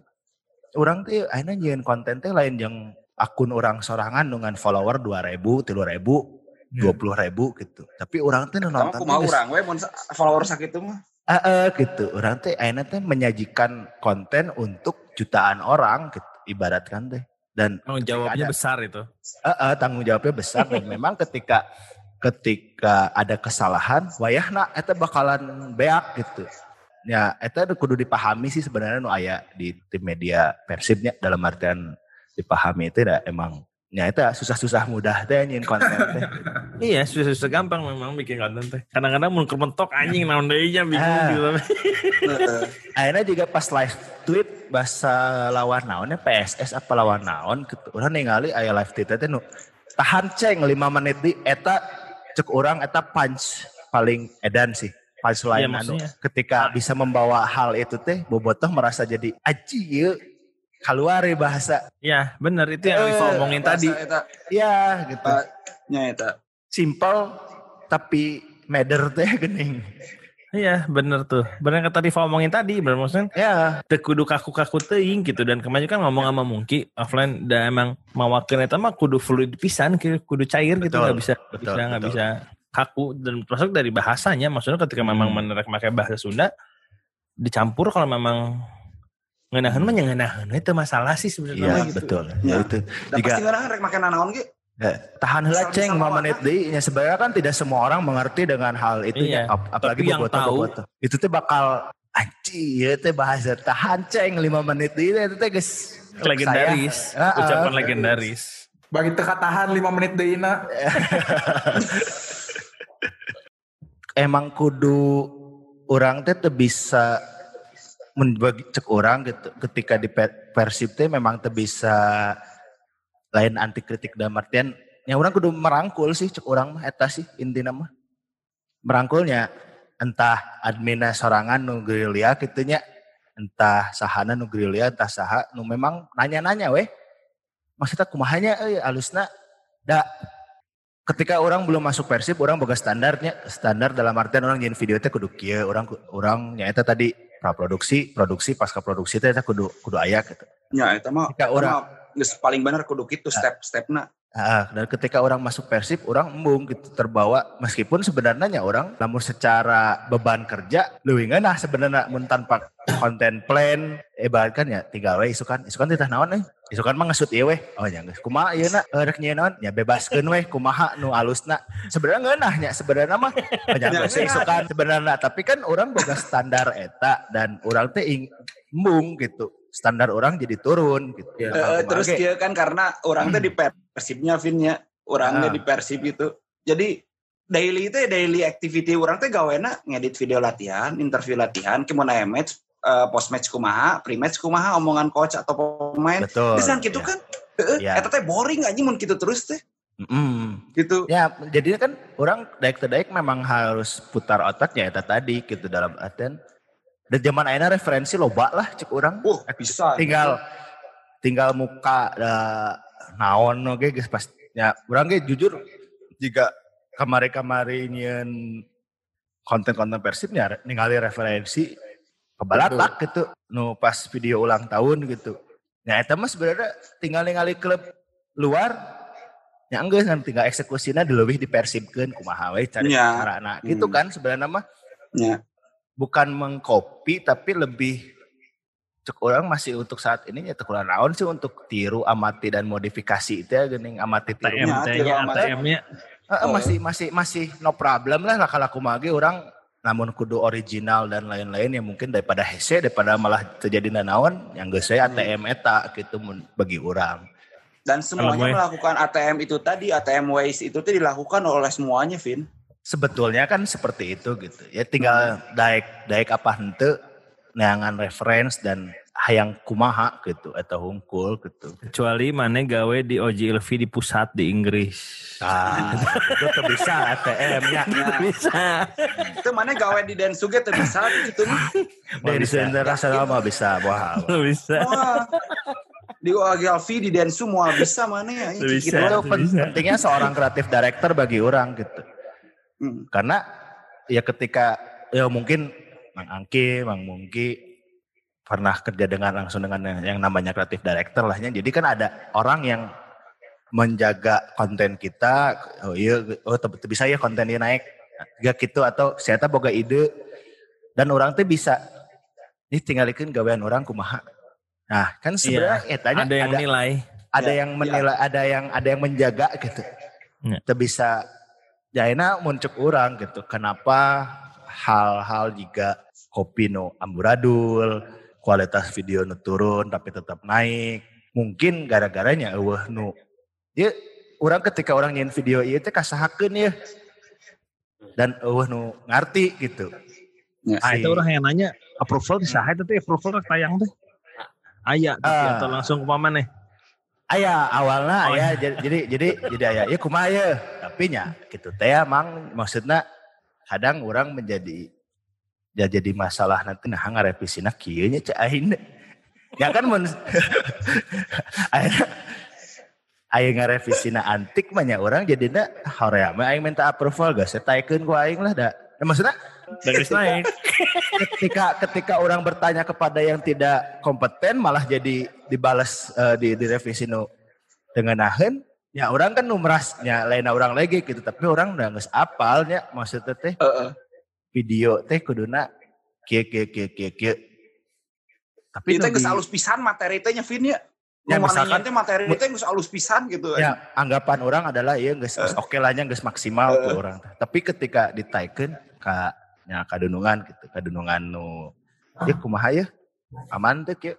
orang teh akhirnya nyian konten teh lain yang akun orang sorangan dengan follower 2000, 3000, 20.000 gitu. Tapi orang teh sama nonton aku mau orang we sa- follower sakit mah. Eh, eh, gitu. Orang teh akhirnya teh menyajikan konten untuk jutaan orang gitu. Ibaratkan teh. Dan Tanggung jawabnya ada- besar itu. Eh, eh, tanggung jawabnya besar dan memang ketika ketika ada kesalahan wayahna eta bakalan beak gitu. Ya, eta kudu dipahami sih sebenarnya nu aya di tim media Persibnya dalam artian dipahami itu dah emang Ya itu susah-susah mudah teh nyin konten teh. *laughs* Iya, susah-susah gampang memang bikin konten teh. Kadang-kadang mun keur mentok anjing naon deui bingung Ah. gitu. *laughs* Akhirnya juga pas live tweet bahasa lawan naonnya PSS apa lawan naon gitu. Urang ningali aya live tweet teh nu tahan ceng 5 menit di eta cek orang eta punch paling edan sih. Punchline anu maksudnya. ketika bisa membawa hal itu teh bobotoh merasa jadi aji keluar bahasa. Iya, bener itu yang Eh, *laughs* Rifa omongin tadi. Eta, Ya gitu. Nya eta. Simple tapi matter teh gening. Iya, bener tuh. Bener tadi Rifa omongin tadi, bener maksudnya Ya, teu kudu kaku-kaku teuing gitu dan kemarin kan ngomong sama Mungki offline da emang mawakeun eta mah kudu fluid pisan kudu cair gitu Betul, nggak bisa betul, bisa bisa kaku dan termasuk dari bahasanya maksudnya ketika memang Hmm. menerek pakai bahasa Sunda dicampur kalau memang ngenahan mah ngenahan itu masalah sih sebenarnya iya gitu. betul. Ya. Ya, itu. Jika- pasti ngeunah rek make nanaon ge. Ya, tahan heula Asal ceng bisa 5 bawa menit deui nya sebenarnya kan tidak semua orang mengerti dengan hal itu Iya, ya. Ap- apalagi tapi yang bobotoh tahu- bobotoh. Itu teh bakal anci ya teh bahasa tahan ceng 5 menit deui teh itu teh geus cek legendaris saya. Ucapan ah. legendaris Bagi teka tahan 5 menit deh Ina. *laughs* Emang kudu orang teh teu bisa membagi cek orang gitu ketika di pe- persib teh memang teu bisa lain anti kritik dalam artian yang orang kudu merangkul sih cek orang mah eta sih intina mah. Merangkulnya entah admina sorangan nu gerilya gitunya entah sahana nu gerilya entah saha nu memang nanya-nanya weh. Maksudnya kumahanya euy alusna da. Ketika orang belum masuk persib orang boga standarnya standar dalam artian orang nyin video teh kudu kieu orang orang nyaeta tadi praproduksi produksi pasca produksi teh eta kudu kudu aya gitu. Nya eta mah Ketika orang- paling bener kudu kitu step-stepna. Ah, dan ketika orang masuk Persib, orang embung gitu terbawa. Meskipun sebenarnya orang namun secara beban kerja leuwih ngeunah sebenarnya mun tanpa konten plan. Ibaratkan ya tinggal we isukan isukan titah naon euy isukan mah ngesut ieu weh. Oh nya geus. Kumaha ieu na Eh, rek nyieun naon? Ya bebaskeun weh. Kumaha nu alusna sebenarnya ngeunah nya sebenarnya mah oh nya geus we isukan sebenarnya tapi kan orang boga standar eta dan orang teh ing embung gitu. Standar orang jadi turun gitu. Iya. Eh, terus kieu kan karena orang teh di persibnya Vinnya, orang teh Ah. di persib gitu. Jadi daily itu daily activity orang teh gawena ngedit video latihan, interview latihan, ke mana match, eh, post match kumaha, pre match kumaha, omongan coach atau pemain. betul Bisa gitu ya. kan? Heeh, Iya. eta teh boring aja mun gitu terus teh. Mm. Gitu. Ya, jadinya kan orang daik daik memang harus putar otaknya eta tadi gitu dalam artian. Dan zaman ayeuna referensi loba lah cek orang. Wah, bisa. Tinggal tinggal muka da, naon oge geus pas ya urang ge jujur jika kamari-kamari nyieun konten-konten persibnya ningali referensi kebalatak gitu nu pas video ulang tahun gitu. Ya eta mah sebenarnya tinggal ningali klub luar ya enggak kan tinggal eksekusinya dilebih dipersibkeun kumaha we cari Ya. carana gitu Hmm. kan sebenarnya mah Ya. bukan mengcopy tapi lebih cek orang masih untuk saat ini ya tekulan naon sih untuk tiru amati dan modifikasi itu ya gening amati tiru TM Ya, teh tiru nya amat. ATM-nya Heeh, masih masih masih no problem lah laku mage orang namun kudu original dan lain-lain ya mungkin daripada hese daripada malah terjadi nanaon yang geus we ATM eta gitu mun bagi orang Dan semuanya melakukan ATM itu tadi, ATM waste itu tuh dilakukan oleh semuanya, Vin. sebetulnya kan seperti itu gitu. Ya tinggal daik daik apa hente neangan reference dan hayang kumaha gitu atau hungkul gitu kecuali mana gawe di OJLV di pusat di Inggris ah *laughs* itu tuh bisa ATM nya Nah, bisa itu mana gawe di Densuge tuh bisa gitu nih. dari internasional mah bisa wah *laughs* bisa Wah. Di OGLV di Densu semua bisa mana ya? Bisa. Itu pentingnya seorang kreatif director bagi orang gitu Hmm. karena ya ketika ya mungkin Mang Angki, Mang Mungki pernah kerja dengan langsung dengan yang, namanya kreatif director lahnya. Jadi kan ada orang yang menjaga konten kita. Oh iya, oh bisa ya konten ini naik. Gak gitu atau saya tak boga ide dan orang tuh bisa ini tinggalkan gawean orang kumaha. Nah kan sebenarnya etanya ada yang nilai ada Ya, yang menilai, ada yang ada yang menjaga gitu. Ya. Kita bisa jaina muncul orang gitu. Kenapa hal-hal juga kopi no amburadul, kualitas video nu turun tapi tetap naik. Mungkin gara-garanya eueuh nu dia orang ketika orang nyin video ieu teh kasahakeun ya dan eueuh nu ngarti gitu Ah, itu orang yang nanya approval di saha itu teh approval rek tayang teh. Aya tapi Ah. atau langsung ke mana nih? Aya awalnya Oh, aya jadi jadi jadi jadi aya ya kumaha ya tapi nya gitu teh emang maksudnya kadang orang menjadi ya jadi masalah nanti. Nah ngarevisina kieu nya cek aing ya kan mun *laughs* aya aya ngarevisina antik mah nya orang jadinya horea mah aing minta approval geus taikeun ku aing lah da Ya, maksudnya Dan geus naik. *laughs* ketika ketika orang bertanya kepada yang tidak kompeten malah jadi dibalas eh, di direvisi nu dengan nahen ya orang kan nu merasnya lain orang lagi gitu tapi orang udah nggak apalnya maksudnya teh. Heeh. Video teh kuduna kieu kieu kieu kieu kieu tapi geus di- alus pisan materi teh nya Vin ya. Ya, misalkan- teh materi teh geus alus pisan gitu. ya anggapan orang adalah ya geus geus oke lah nya geus maksimal tuh orang. Tapi ketika ditaikeun ka nya kadunungan gitu kadunungan nu ya kumaha ya? Aman teh kieu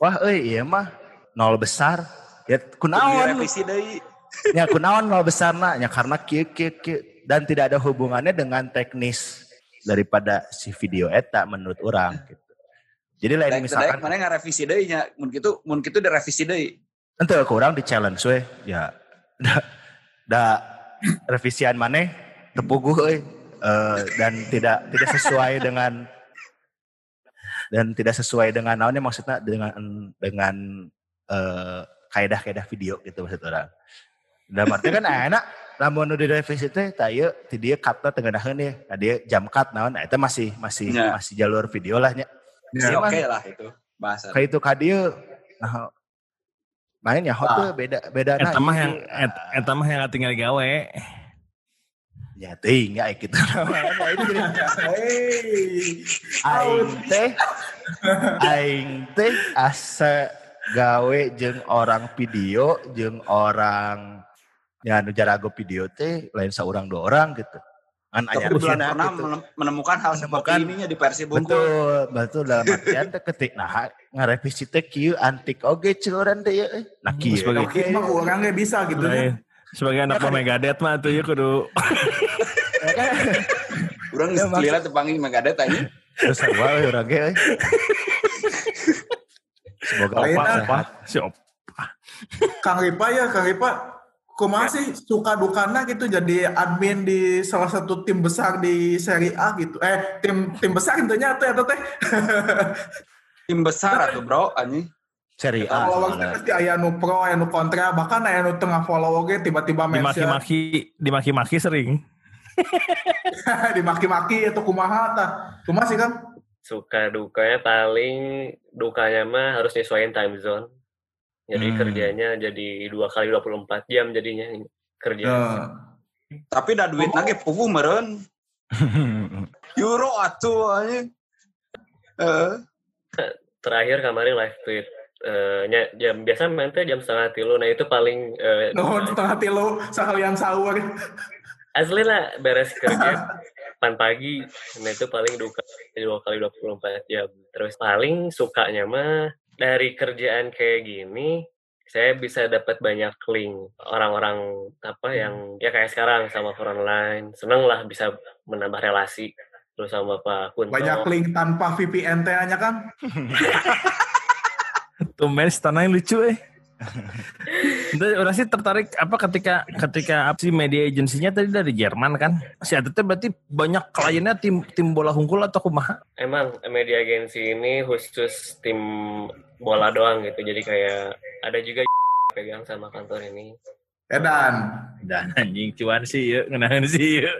wah euy ieu mah nol besar. Ya kunaon? Revisi deui. ya kunaon nol besarna ya karena kieu kieu kieu dan tidak ada hubungannya dengan teknis daripada si video eta menurut orang gitu. Jadi lain misalkan mana ngarevisi deui nya? Mun kitu mun kitu direvisi deui. Ente kurang di challenge we ya. Da, da revisian maneh tepuguh euy Eh, dan tidak tidak sesuai dengan dan tidak sesuai dengan naonnya maksudnya dengan dengan eh, kaidah-kaidah video gitu maksud orang. Dan artinya kan enak lamun nu direvisi teh ieu ti dieu cutna tengeunaheun ya. Nah dia jam cut naon nah, itu masih masih Ya. masih jalur video lah nya. Iya, oke lah itu bahasa. Kayak itu ka dieu nah main ya hot tuh beda beda Eta mah yang eta mah yang tinggal gawe. ya teuing ya gitu *laughs* namanya itu jadi aing teh aing teh asa gawe jeung orang video jeung orang ya nu jarago video teh lain seorang dua orang gitu kan Tapi aya belum rusina pernah gitu. menem- menemukan hal seperti Menemukan- ininya di versi bungkul. betul betul dalam artian teh ketik nah ngarevisi teh kieu antik oge ceuran teh ya nah kieu Sebagai- Mungkin mah orang nggak bisa gitu Nah, ya. Sebagai anak Megadeth mah tuh ya kudu Urang Ya, geus kelila tepangi Megadeth aja. terus sarua we urang ge euy. semoga opa ah. sehat si op. Kang Ripa ya, Kang Ripa. Kumaha sih suka dukana gitu jadi admin di salah satu tim besar di Serie A gitu. Eh, tim tim besar intinya atau atau teh. *laughs* Tim besar atuh bro anjing. Seri A Follower pasti aya nu pro, aya nu kontra, bahkan aya nu tengah follow oge tiba-tiba mention dimaki-maki dimaki-maki sering. *laughs* dimaki-maki atau kumaha tah. Kumaha sih kan? suka dukanya paling dukanya mah harus nyesuaiin time zone jadi Hmm. kerjanya jadi dua kali 24 jam jadinya kerja Ya. Tapi da duit nage pugu meureun. *laughs* Euro atuh anjing. Eh, terakhir kemarin live tweet eh, nya- jam biasa main teh jam setengah tilu nah itu paling eh, Nuhun setengah tilu sekalian sahur. asli lah beres kerja pan pagi nah itu paling duka dua kali 24 jam terus paling sukanya mah dari kerjaan kayak gini saya bisa dapat banyak link orang-orang apa yang ya kayak sekarang sama orang lain seneng lah bisa menambah relasi terus sama Pak Kunto Banyak link tanpa VPN teh kan. *laughs* Tumben tanah yang lucu eh. Itu orang sih tertarik apa ketika ketika apa sih media agensinya tadi dari Jerman kan? Si Atet berarti banyak kliennya tim tim bola hungkul atau kumaha? Emang media agensi ini khusus tim bola doang gitu. Jadi kayak ada juga *laughs* pegang sama kantor ini. Edan. Dan anjing cuan sih ya, ngenahan sih ya.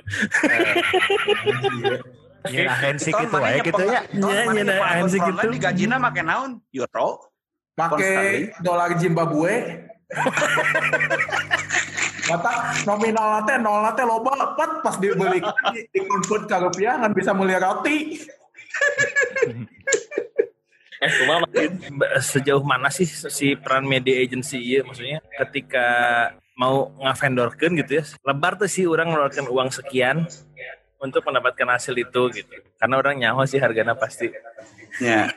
Nyeun ahensi Tahun gitu gitu ya. Iya, iya, nah, penganggur ANC frontline gitu. digajina make naon? Euro. Pakai dolar Zimbabwe. *laughs* Mata nominal teh nol teh loba pat pas dibeli *laughs* di, di convert ke rupiah kan bisa beli roti. Eh, Sejauh mana sih si peran media agency iya maksudnya ketika mau ngavendorkeun gitu ya. Lebar tuh sih orang ngeluarkan uang sekian untuk mendapatkan hasil itu gitu. Karena orang nyawa sih harganya pasti. Ya.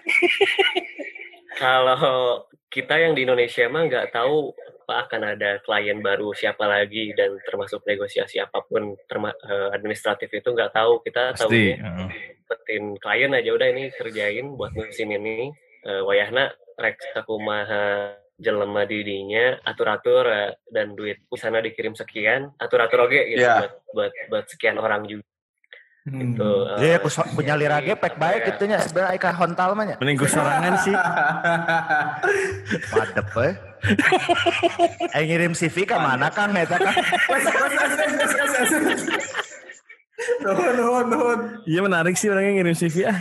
*laughs* kalau kita yang di Indonesia mah nggak tahu apa akan ada klien baru siapa lagi dan termasuk negosiasi apa pun terma, uh, administratif itu nggak tahu kita tahu Pasti. dapetin klien aja udah ini kerjain buat musim ini uh, wayahna rek sakumaha jelema didinya atur-atur uh, dan duit sana dikirim sekian atur-atur oke gitu Iya. buat, buat buat sekian orang juga Hmm. gitu uh, Jadi aku so- punya lirage pek baik ya. gitu nya sebenarnya ika hontal mah nya. Mending gue sorangan sih. Madep we. Eh ngirim CV ke mana Kang eta Kang? Nuhun, nuhun, nuhun. Iya menarik sih orangnya ngirim CV ah.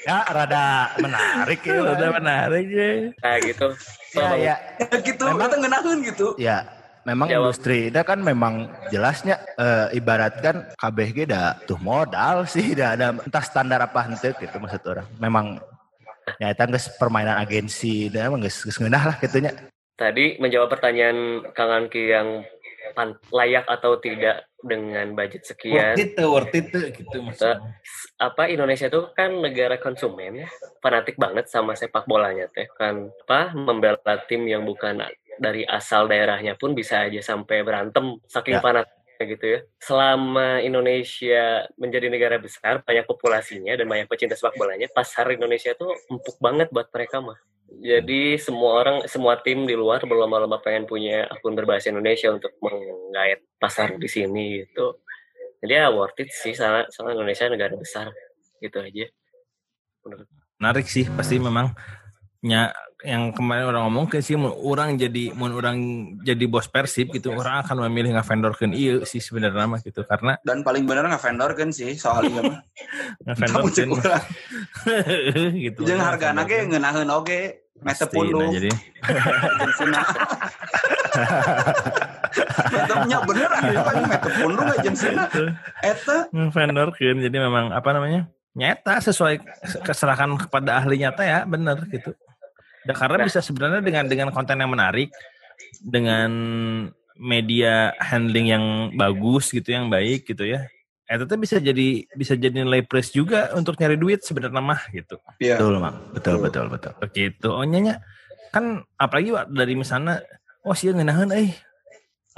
Ya rada menarik ya. Udah menarik ya. nah gitu Ya ya. Ya gitu, Memang- gitu. Ya, memang Jawab. industri itu kan memang jelasnya eh, ibaratkan KBG dah tuh modal sih dah ada entah standar apa henteu gitu maksud orang. Memang ya itu geus permainan agensi dan emang geus geus lah gitunya. Tadi menjawab pertanyaan Kang Angki yang pan- layak atau tidak dengan budget sekian. Worth it tuh, worth it tuh gitu maksudnya. Apa Indonesia itu kan negara konsumen ya, fanatik banget sama sepak bolanya teh kan apa membela tim yang bukan dari asal daerahnya pun bisa aja sampai berantem saking Ya. fanatiknya gitu ya. Selama Indonesia menjadi negara besar, banyak populasinya dan banyak pecinta sepak bolanya, pasar Indonesia tuh empuk banget buat mereka mah. Jadi semua orang, semua tim di luar berlomba-lomba pengen punya akun berbahasa Indonesia untuk menggait pasar di sini gitu. Jadi ya worth it sih, soalnya, soalnya Indonesia negara besar gitu aja. Menurut Menarik sih pasti memang nya yang kemarin orang ngomong ke sih orang jadi mun orang jadi bos persib gitu orang akan memilih ngavendorkeun ieu sih sebenarnya mah gitu karena Dan paling bener nggak vendor kan sih soalnya mah. *laughs* Urang. *laughs* gitu Jeung hargana ge ngeunaheun oge mete pundu. nah, jadi. *laughs* Metemnya bener aja kan mete pundu nggak jensina. Eta jadi memang apa namanya nyata sesuai keserahkan kepada ahli nyata ya bener gitu Dan karena Nah. bisa sebenarnya dengan dengan konten yang menarik dengan media handling yang bagus gitu yang baik gitu ya itu tuh bisa jadi bisa jadi nilai plus juga untuk nyari duit sebenarnya mah gitu Iya. Betul, Mang. Betul, betul, betul. begitu oh nyanya kan apalagi Wak, dari misalnya oh sih ngeunaheun eh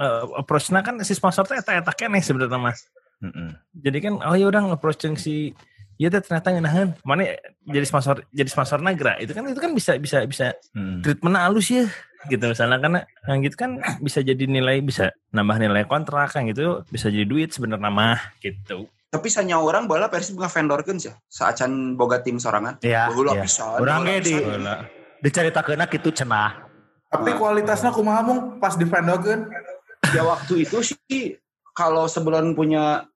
uh, approach-na kan si sponsor teh eta eta keneh sebenarnya mah Mm-mm. jadi kan oh ya udah nge-approach jeung si Iya teh ternyata ngeunaheun. Mana jadi sponsor jadi sponsor nagra itu kan itu kan bisa bisa bisa Mm. treatment halus ya gitu misalnya karena yang gitu kan bisa jadi nilai bisa nambah nilai kontrak kan gitu bisa jadi duit sebenarnya mah gitu. tapi sanya orang bola Persib ngavendorkeun sih. Saacan boga tim sorangan. Ya, Baheula ya. pisan. Urang baheula ge di diceritakeunna kitu cenah. Tapi kualitasnya kumaha mung pas di vendorkeun? ya waktu itu sih kalau sebelum punya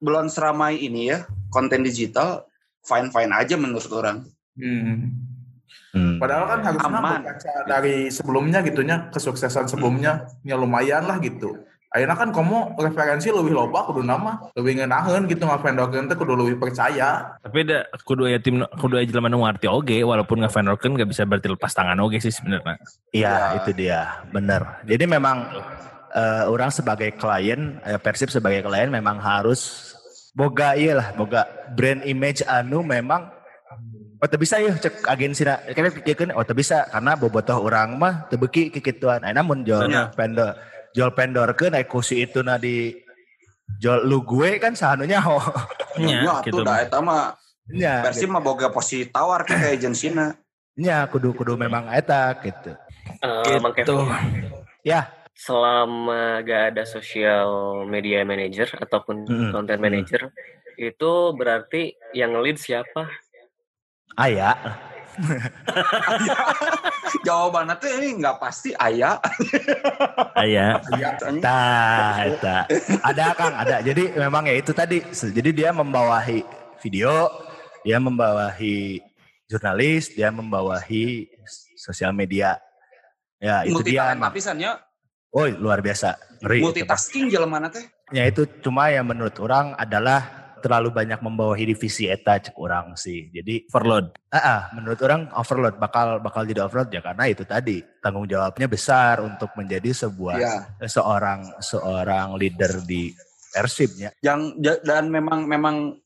belum seramai ini ya konten digital fine fine aja menurut orang Hmm. Hmm. Padahal kan harusnya Aman. berkaca dari sebelumnya gitunya kesuksesan sebelumnya ya lumayan lah gitu. Akhirnya kan kamu referensi lebih loba kudu nama lebih ngenaheun gitu ngavendorkeun teh kudu lebih percaya. Tapi ada kudu aya tim kudu aya jelema nu ngarti oge walaupun ngavendorkeun gak bisa berarti lepas tangan oge sih sebenarnya. Iya, Ya. itu dia. Bener. Jadi memang eh, orang sebagai klien, eh, Persib sebagai klien memang harus boga iya lah, boga brand image anu memang Oh, bisa ya cek agensi na. Kayaknya pikirkan, oh bisa karena bobotoh orang mah teu beuki kikituan. Nah, namun jual Bener. vendor, jual vendor ke naik kursi itu na di jual lu gue kan sahanunya *laughs* oh. Nya ya gitu. tuh dah eta mah Nya, Persib mah boga posisi tawar kayak agensina nya kudu kudu memang eta gitu. Mang Gitu. Ya, selama gak ada social media manager ataupun Mm-mm. content manager itu berarti yang lead siapa? aya. *laughs* jawabannya tuh ini nggak pasti ayah *laughs* Aya. Tah, eta. Ada Kang, ada. Jadi memang ya itu tadi. Jadi dia membawahi video, dia membawahi jurnalis, dia membawahi sosial media. Ya, itu multi dia. talent Mang. Oh, luar biasa. Ngeri. Pak. multitasking jalan teh Ya itu cuma yang menurut orang adalah terlalu banyak membawahi divisi eta cek orang sih. Jadi Overload. Ah, ah, menurut orang overload bakal bakal jadi overload ya karena itu tadi tanggung jawabnya besar untuk menjadi sebuah ya seorang seorang leader di Persibnya. yang dan memang memang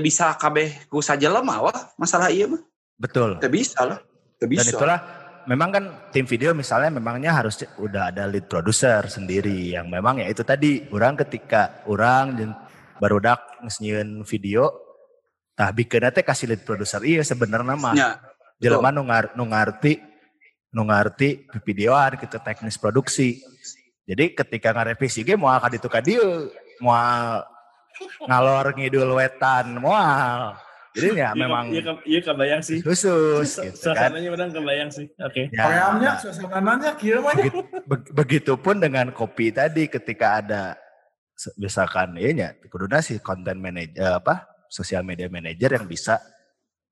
bisa kabeh ku saja lemah wah masalah iya mah Betul. teu bisa lah Dan itulah memang kan tim video misalnya memangnya harus udah ada lead producer sendiri yang memang ya itu tadi orang ketika orang jeung barudak ngesnyieun video tah bikin teh kasih lead producer. Iya sebenarnya mah. Ya, jelema nu, ngar, nu ngarti nu ngarti videoan gitu teknis produksi. Jadi ketika ngarevisi ge moal ka ditu ka dieu moal ngalor ngidul wetan moal jadi ya memang Iya, iya, iya kebayang sih. khusus gitu kan Suasananya orang kebayang sih. Oke. Ya, Koreamnya, suasananya kira mah. Begit- be- begitupun dengan kopi tadi ketika ada misalkan ya nya kuduna si konten manager apa sosial media manager yang bisa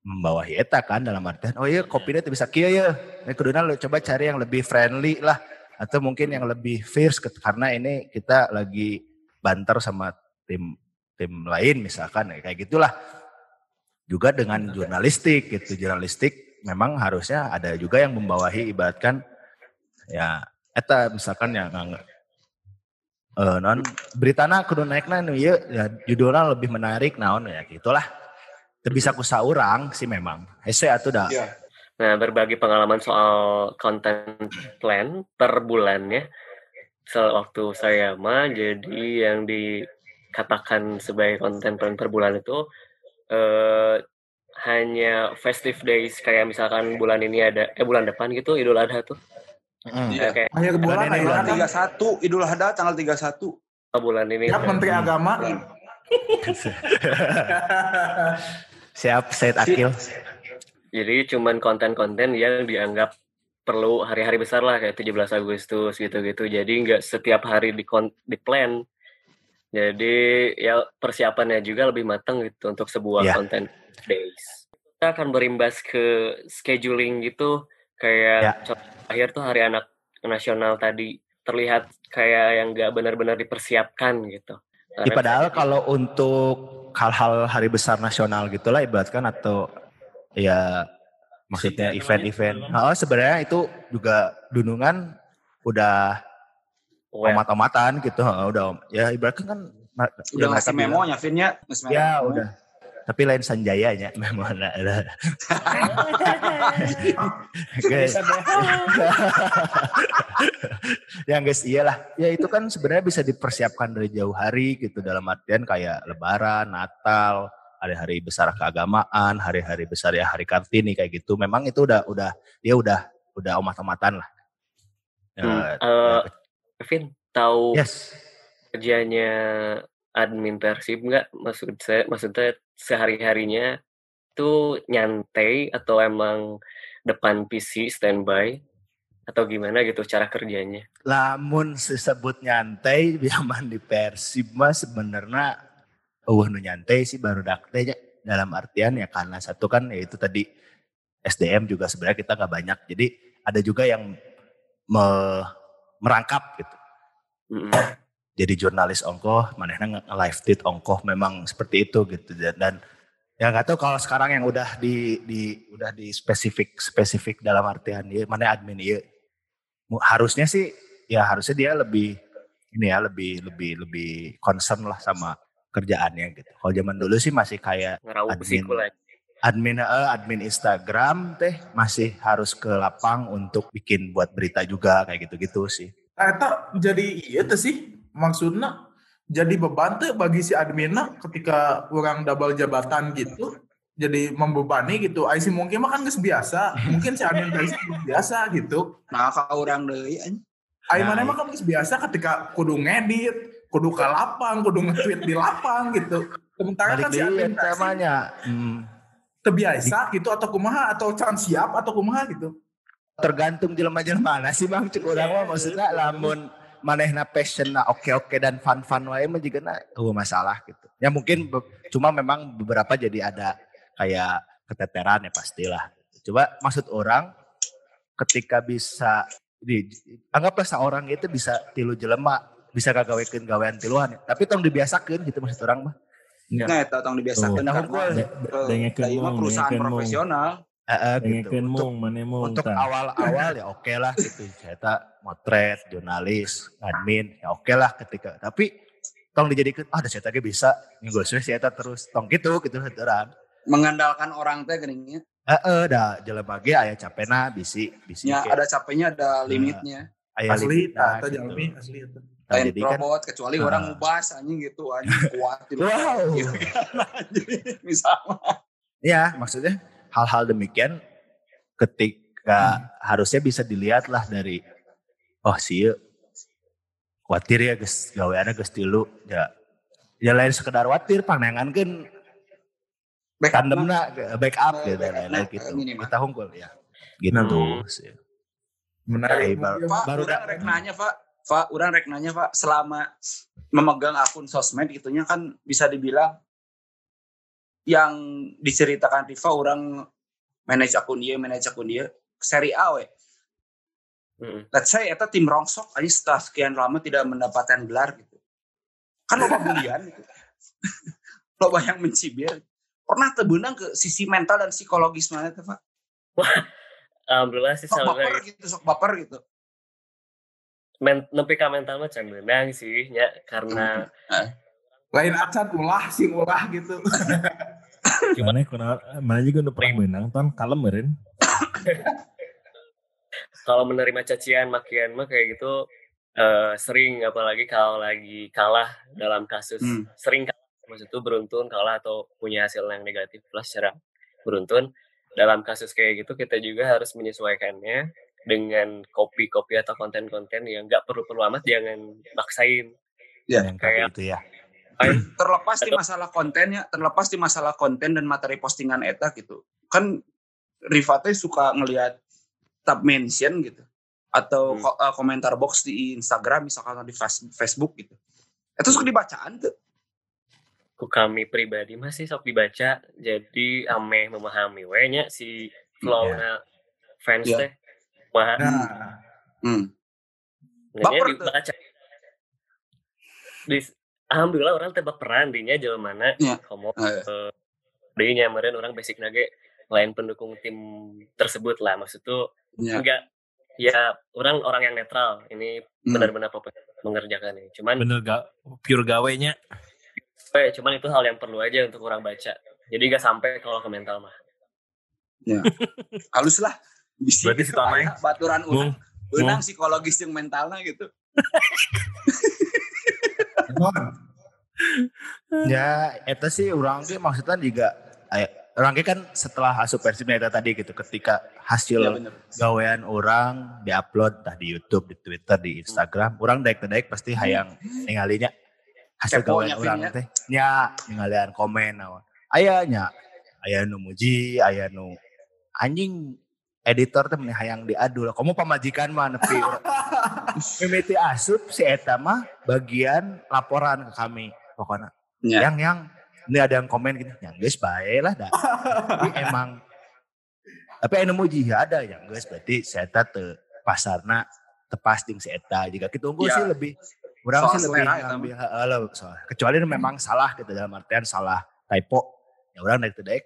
membawahi eta kan dalam artian oh iya kopinya tuh bisa kia ya ini kuduna lo coba cari yang lebih friendly lah atau mungkin yang lebih fierce karena ini kita lagi banter sama tim tim lain misalkan ya, kayak gitulah juga dengan jurnalistik gitu. Jurnalistik memang harusnya ada juga yang membawahi ibaratkan ya eta misalkan yang nggak eh non beritana kudu naikna nu ieu ya judulnya lebih menarik naon ya gitulah. Teu bisa ku saurang sih memang. Hese atuh dah. Iya. Nah, berbagi pengalaman soal content plan per bulannya. Sewaktu saya mah, jadi yang dikatakan sebagai content plan per bulan itu eh, hanya festive days kayak misalkan bulan ini ada eh bulan depan gitu Idul Adha tuh. Mm. Iya. Kayak Akhir bulan, ini bulan bulan. 31 Idul Adha tanggal 31. oh, bulan ini. Siap Menteri Agama. *laughs* siap Said Akil Jadi cuman konten-konten yang dianggap perlu hari-hari besar lah kayak 17 Agustus gitu-gitu. Jadi nggak setiap hari di di plan. Jadi ya persiapannya juga lebih matang gitu untuk sebuah Iya. content days. Kita akan berimbas ke scheduling gitu kayak Ya. contoh akhir tuh hari anak nasional tadi terlihat kayak yang nggak benar-benar dipersiapkan gitu. Ya, padahal kalau untuk hal-hal hari besar nasional gitulah ibaratkan atau ya maksudnya event-event. namanya. Oh, sebenarnya itu juga dunungan udah well, omat-omatan gitu. Heeh, udah ya ibaratkan kan Udah yang ngasih memonya, Vin ya. Memo. Ya udah. Tapi lain sanjayanya *laughs* memo ada. *laughs* Guys. *laughs* yang guys iyalah. Ya itu kan sebenarnya bisa dipersiapkan dari jauh hari gitu dalam artian kayak lebaran, Natal, hari hari besar keagamaan, hari-hari besar ya hari Kartini kayak gitu. Memang itu udah udah ya udah udah omat-omatan lah. Ya, Hmm, ya, eh, Kevin tahu yes. kerjanya admin Persib nggak? Maksud saya, maksudnya sehari-harinya tuh nyantai atau emang depan PC standby atau gimana gitu cara kerjanya? lamun disebut nyantai *laughs* zaman di Persib mah sebenarnya uh nu nyantai sih baru teh dalam artian ya karena satu kan ya itu tadi SDM juga sebenarnya kita nggak banyak jadi ada juga yang me- merangkap gitu Mm-mm. jadi jurnalis ongkoh manehna nge-live tweet ongkoh memang seperti itu gitu dan, dan ya nggak tahu kalau sekarang yang udah di di udah di spesifik spesifik dalam artian ya mana admin ya harusnya sih ya harusnya dia lebih ini ya lebih lebih lebih concern lah sama kerjaannya gitu. Kalau zaman dulu sih masih kayak Ngerau Admin. Admin eh, admin Instagram teh masih harus ke lapang untuk bikin buat berita juga kayak gitu-gitu sih. Eta jadi iya tuh sih maksudnya jadi beban tuh bagi si adminnya ketika orang double jabatan gitu jadi membebani gitu. Sih mungkin mah kan geus biasa. Mungkin si admin tadi belum biasa gitu. Nah, kalau orang deui anjing. Ai Nah, mana mah kan geus biasa ketika kudu ngedit, kudu ke lapang, kudu nge-tweet di lapang gitu. Sementara Balik kan si deui admin eta mah nya. Hmm. Terbiasa gitu atau kumaha atau can siap atau kumaha gitu. tergantung jelema-jelema mana sih Bang cek urang mah maksudnya lamun manehna passion na oke-oke dan fun-fun wae mah juga na uh, masalah gitu. Ya mungkin be- cuma memang beberapa jadi ada kayak keteteran ya pastilah. Coba maksud orang ketika bisa di anggaplah seorang itu bisa tilu jelema bisa kagawekeun gawean tiluan tapi tong dibiasakeun gitu maksud orang mah. Nah, eta tong dibiasakeun Tuh. karena Nah, eh, dengekeun da ieu mah perusahaan profesional. Heeh gitu. Untuk mung, mana mung. untuk awal-awal ya oke lah gitu. Saya motret, jurnalis, admin, ya oke lah ketika. Tapi tong dijadikan, ah ada saya bisa, ngegosnya saya terus. Tong gitu, gitu orang. Mengandalkan orang teh geuning nya. Heeh, da jelema ge aya capena bisi bisi Ya, ada capeknya, ada limitnya. aya asli limitna atau gitu. jalmi asli itu Nah, Lain jadi kan robot, kecuali Ah. orang ngubas anjing gitu, anjing kuat. gitu. *laughs* Wow. Gitu kan, anjing. *laughs* Misalnya. ya maksudnya hal-hal demikian ketika harusnya bisa dilihat lah dari oh sih khawatir ya guys gaweannya guys tilu ya ya lain sekedar khawatir pandangan kan Backup mah. tandemna backup gitu lain-lain mah, gitu kita unggul ya gitu Hmm. sih menarik baru- Pak, baru rek nanya, Pak. Pak, orang rek nanya, Pak, selama memegang akun sosmed gitunya kan bisa dibilang yang diceritakan Riva orang manage akun dia, manage akun dia, seri A we. Mm-mm. Let's say eta tim rongsok aja setelah sekian lama tidak mendapatkan gelar gitu. Kan loba *laughs* bulian gitu. *laughs* loba yang mencibir. Pernah tebenang ke sisi mental dan psikologis mana tuh, Pak? Alhamdulillah sih Sok baper gitu, sok baper gitu. Men, nepi ka mental mah can sih nya karena *laughs* lain acan ulah sing ulah gitu *laughs* Gimana ya, kuna- mana juga udah pernah menang, ton kalem meren. *laughs* kalau menerima cacian makian mah kayak gitu eh, sering apalagi kalau lagi kalah dalam kasus Hmm. sering kalah maksud itu beruntun kalah atau punya hasil yang negatif plus secara beruntun dalam kasus kayak gitu kita juga harus menyesuaikannya dengan kopi-kopi atau konten-konten yang nggak perlu-perlu amat jangan maksain yang kayak- itu ya *clears throat* terlepas di masalah kontennya, terlepas di masalah konten dan materi postingan eta gitu. Kan Rifate suka ngelihat tab mention gitu atau Hmm. ko- eh, komentar box di Instagram misalkan di Facebook gitu. Itu suka dibacaan tuh. ku kami pribadi masih sok dibaca jadi ame memahami we nya si flow fans Iya. teh mah nah Hmm. Baper dibaca. Di, alhamdulillah orang tebak peran dinya jalan mana Iya. komo Eh. eh, dinya meren orang basic nage lain pendukung tim tersebut lah maksud tuh Ya. enggak ya orang orang yang netral ini Hmm. benar-benar apa mengerjakan ini cuman Bener gak pure gawenya. eh, cuman itu hal yang perlu aja untuk orang baca jadi gak sampai kalau ke mental mah *laughs* Halus lah. Berarti si Tonai. aya baturan Bung, urang. Benang psikologis yang mentalnya gitu. ya itu sih orang ge maksudnya juga aya- orang ge kan setelah asup versi tadi gitu ketika hasil Ya bener. gawean orang diupload entah di YouTube, di Twitter, di Instagram, orang daek daek pasti hayang ningalinya hasil Kepo gawean orang ya. teh. Nya ningalian komen naon. Aya nya aya nu muji, aya nu anjing editor teh meni hayang diadu lah. Kamu pamajikan mah nepi *laughs* mimiti asup si eta mah bagian laporan ke kami pokoknya. Ya. Yang yang ini ada yang komen gini, yang guys baik lah dah. Tapi *laughs* emang tapi anu muji ya ada yang guys berarti saya te pasarna tepas jeung si eta jika kita unggul Ya. sih lebih kurang sih lebih ngambil kecuali memang salah gitu dalam artian salah typo ya orang dari daek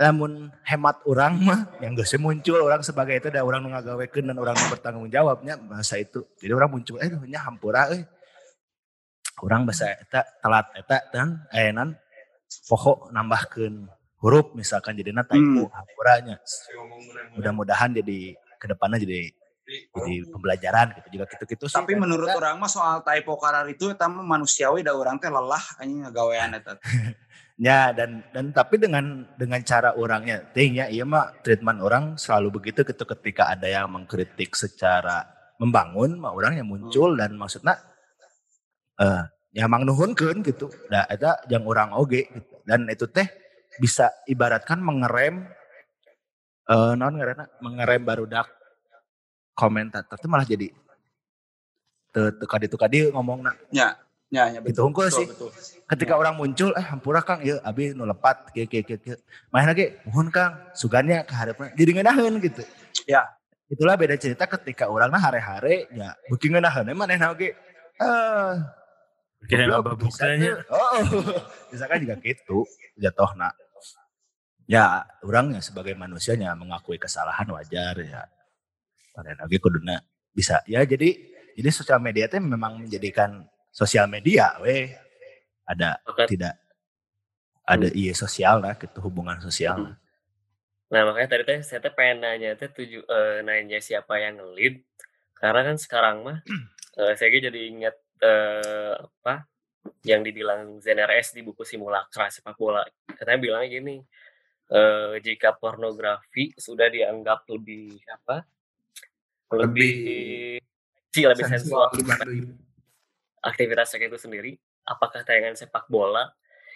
namun hemat orang mah yang geus muncul orang sebagai itu dan orang ngagawekeun dan orang bertanggung jawabnya bahasa itu jadi orang muncul eh nya hampura euy orang bahasa eta telat eta dan ayenan pokok nambahkeun huruf misalkan jadinya typo Hmm. hampuranya mudah-mudahan jadi ke depannya jadi jadi pembelajaran gitu juga gitu-gitu sih Tapi menurut kita- orang mah soal typo karar itu eta mah manusiawi da orang teh lelah anjing ngagawean eta. *laughs* Ya dan dan tapi dengan dengan cara orangnya, tingnya iya mah treatment orang selalu begitu gitu ketika ada yang mengkritik secara membangun, mah orangnya muncul dan maksudnya eh ya mang nuhunkeun gitu. Da eta yang orang oge gitu. Dan itu teh bisa ibaratkan mengerem eh non ngaranna mengerem barudak komentator itu malah jadi teu teu kadi teu kadi ngomongna Ya, ya, ya Gitu betul, sih. betul. ketika orang muncul eh hampura kang. Ya abi nu lepat kieu kieu kieu main lagi mohon kang sugannya ke hareupeuna jadi ngeunaheun gitu. Ya. itulah beda cerita ketika orang nah hare-hare ya beuki ngeunaheun manehna oge eh goblok, apa tuh. oh *laughs* misalkan juga gitu jatohna ya orangnya sebagai manusianya mengakui kesalahan wajar ya. Pada lagi kuduna bisa. Ya jadi jadi sosial media itu memang menjadikan sosial media weh ada tidak? Ada iya sosial lah gitu hubungan sosial lah. Nah makanya tadi teh saya teh pengen nanya teh tuju eh, nanya siapa yang nge-lead. Karena kan sekarang mah *clears throat* eh, saya jadi ingat eh, apa yang dibilang ZRS di buku simulakra sepak bola. Katanya bilangnya gini eh, jika pornografi sudah dianggap lebih apa lebih sih lebih sensual dibanding aktivitas seks itu sendiri apakah tayangan sepak bola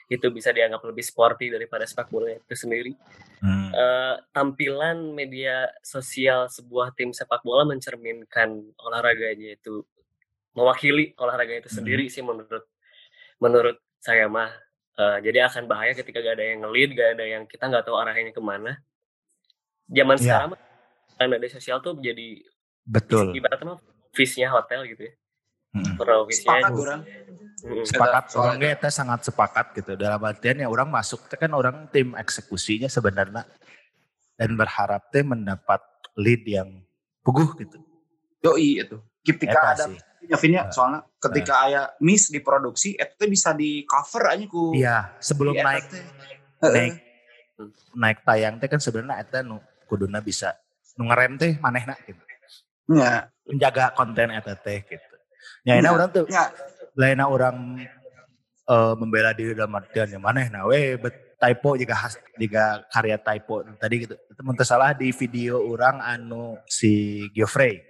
itu bisa dianggap lebih sporty daripada sepak bola itu sendiri Hmm. Eh, tampilan media sosial sebuah tim sepak bola mencerminkan olahraganya itu mewakili olahraga itu sendiri sih menurut menurut saya mah Eh, jadi akan bahaya ketika gak ada yang nge-lead, gak ada yang kita nggak tahu arahnya ke mana. Zaman Iya. sekarang kan media sosial tuh jadi Betul. ibaratnya mah face-nya hotel gitu ya. Profisinya Sepakat orang. Sepakat, orang kita sangat sepakat gitu. Dalam artian ya orang masuk, teh kan orang tim eksekusinya sebenarnya dan berharap teh mendapat lead yang puguh gitu. Yoi itu. Ketika Eta ada sih. ya Vin ya, soalnya ketika aya miss di produksi itu teh bisa di cover aja ku Iya, sebelum naik naik Hmm. naik tayang teh kan sebenarnya eta nu kuduna bisa nu ngerem teh manehna gitu. Ya, Menjaga konten eta teh gitu. Ya, Ya. orang tuh ya, lainnya orang eh, membela diri dalam artian yang manehna we bet typo jika has, jika karya typo tadi gitu. Teu salah di video orang anu si Geoffrey.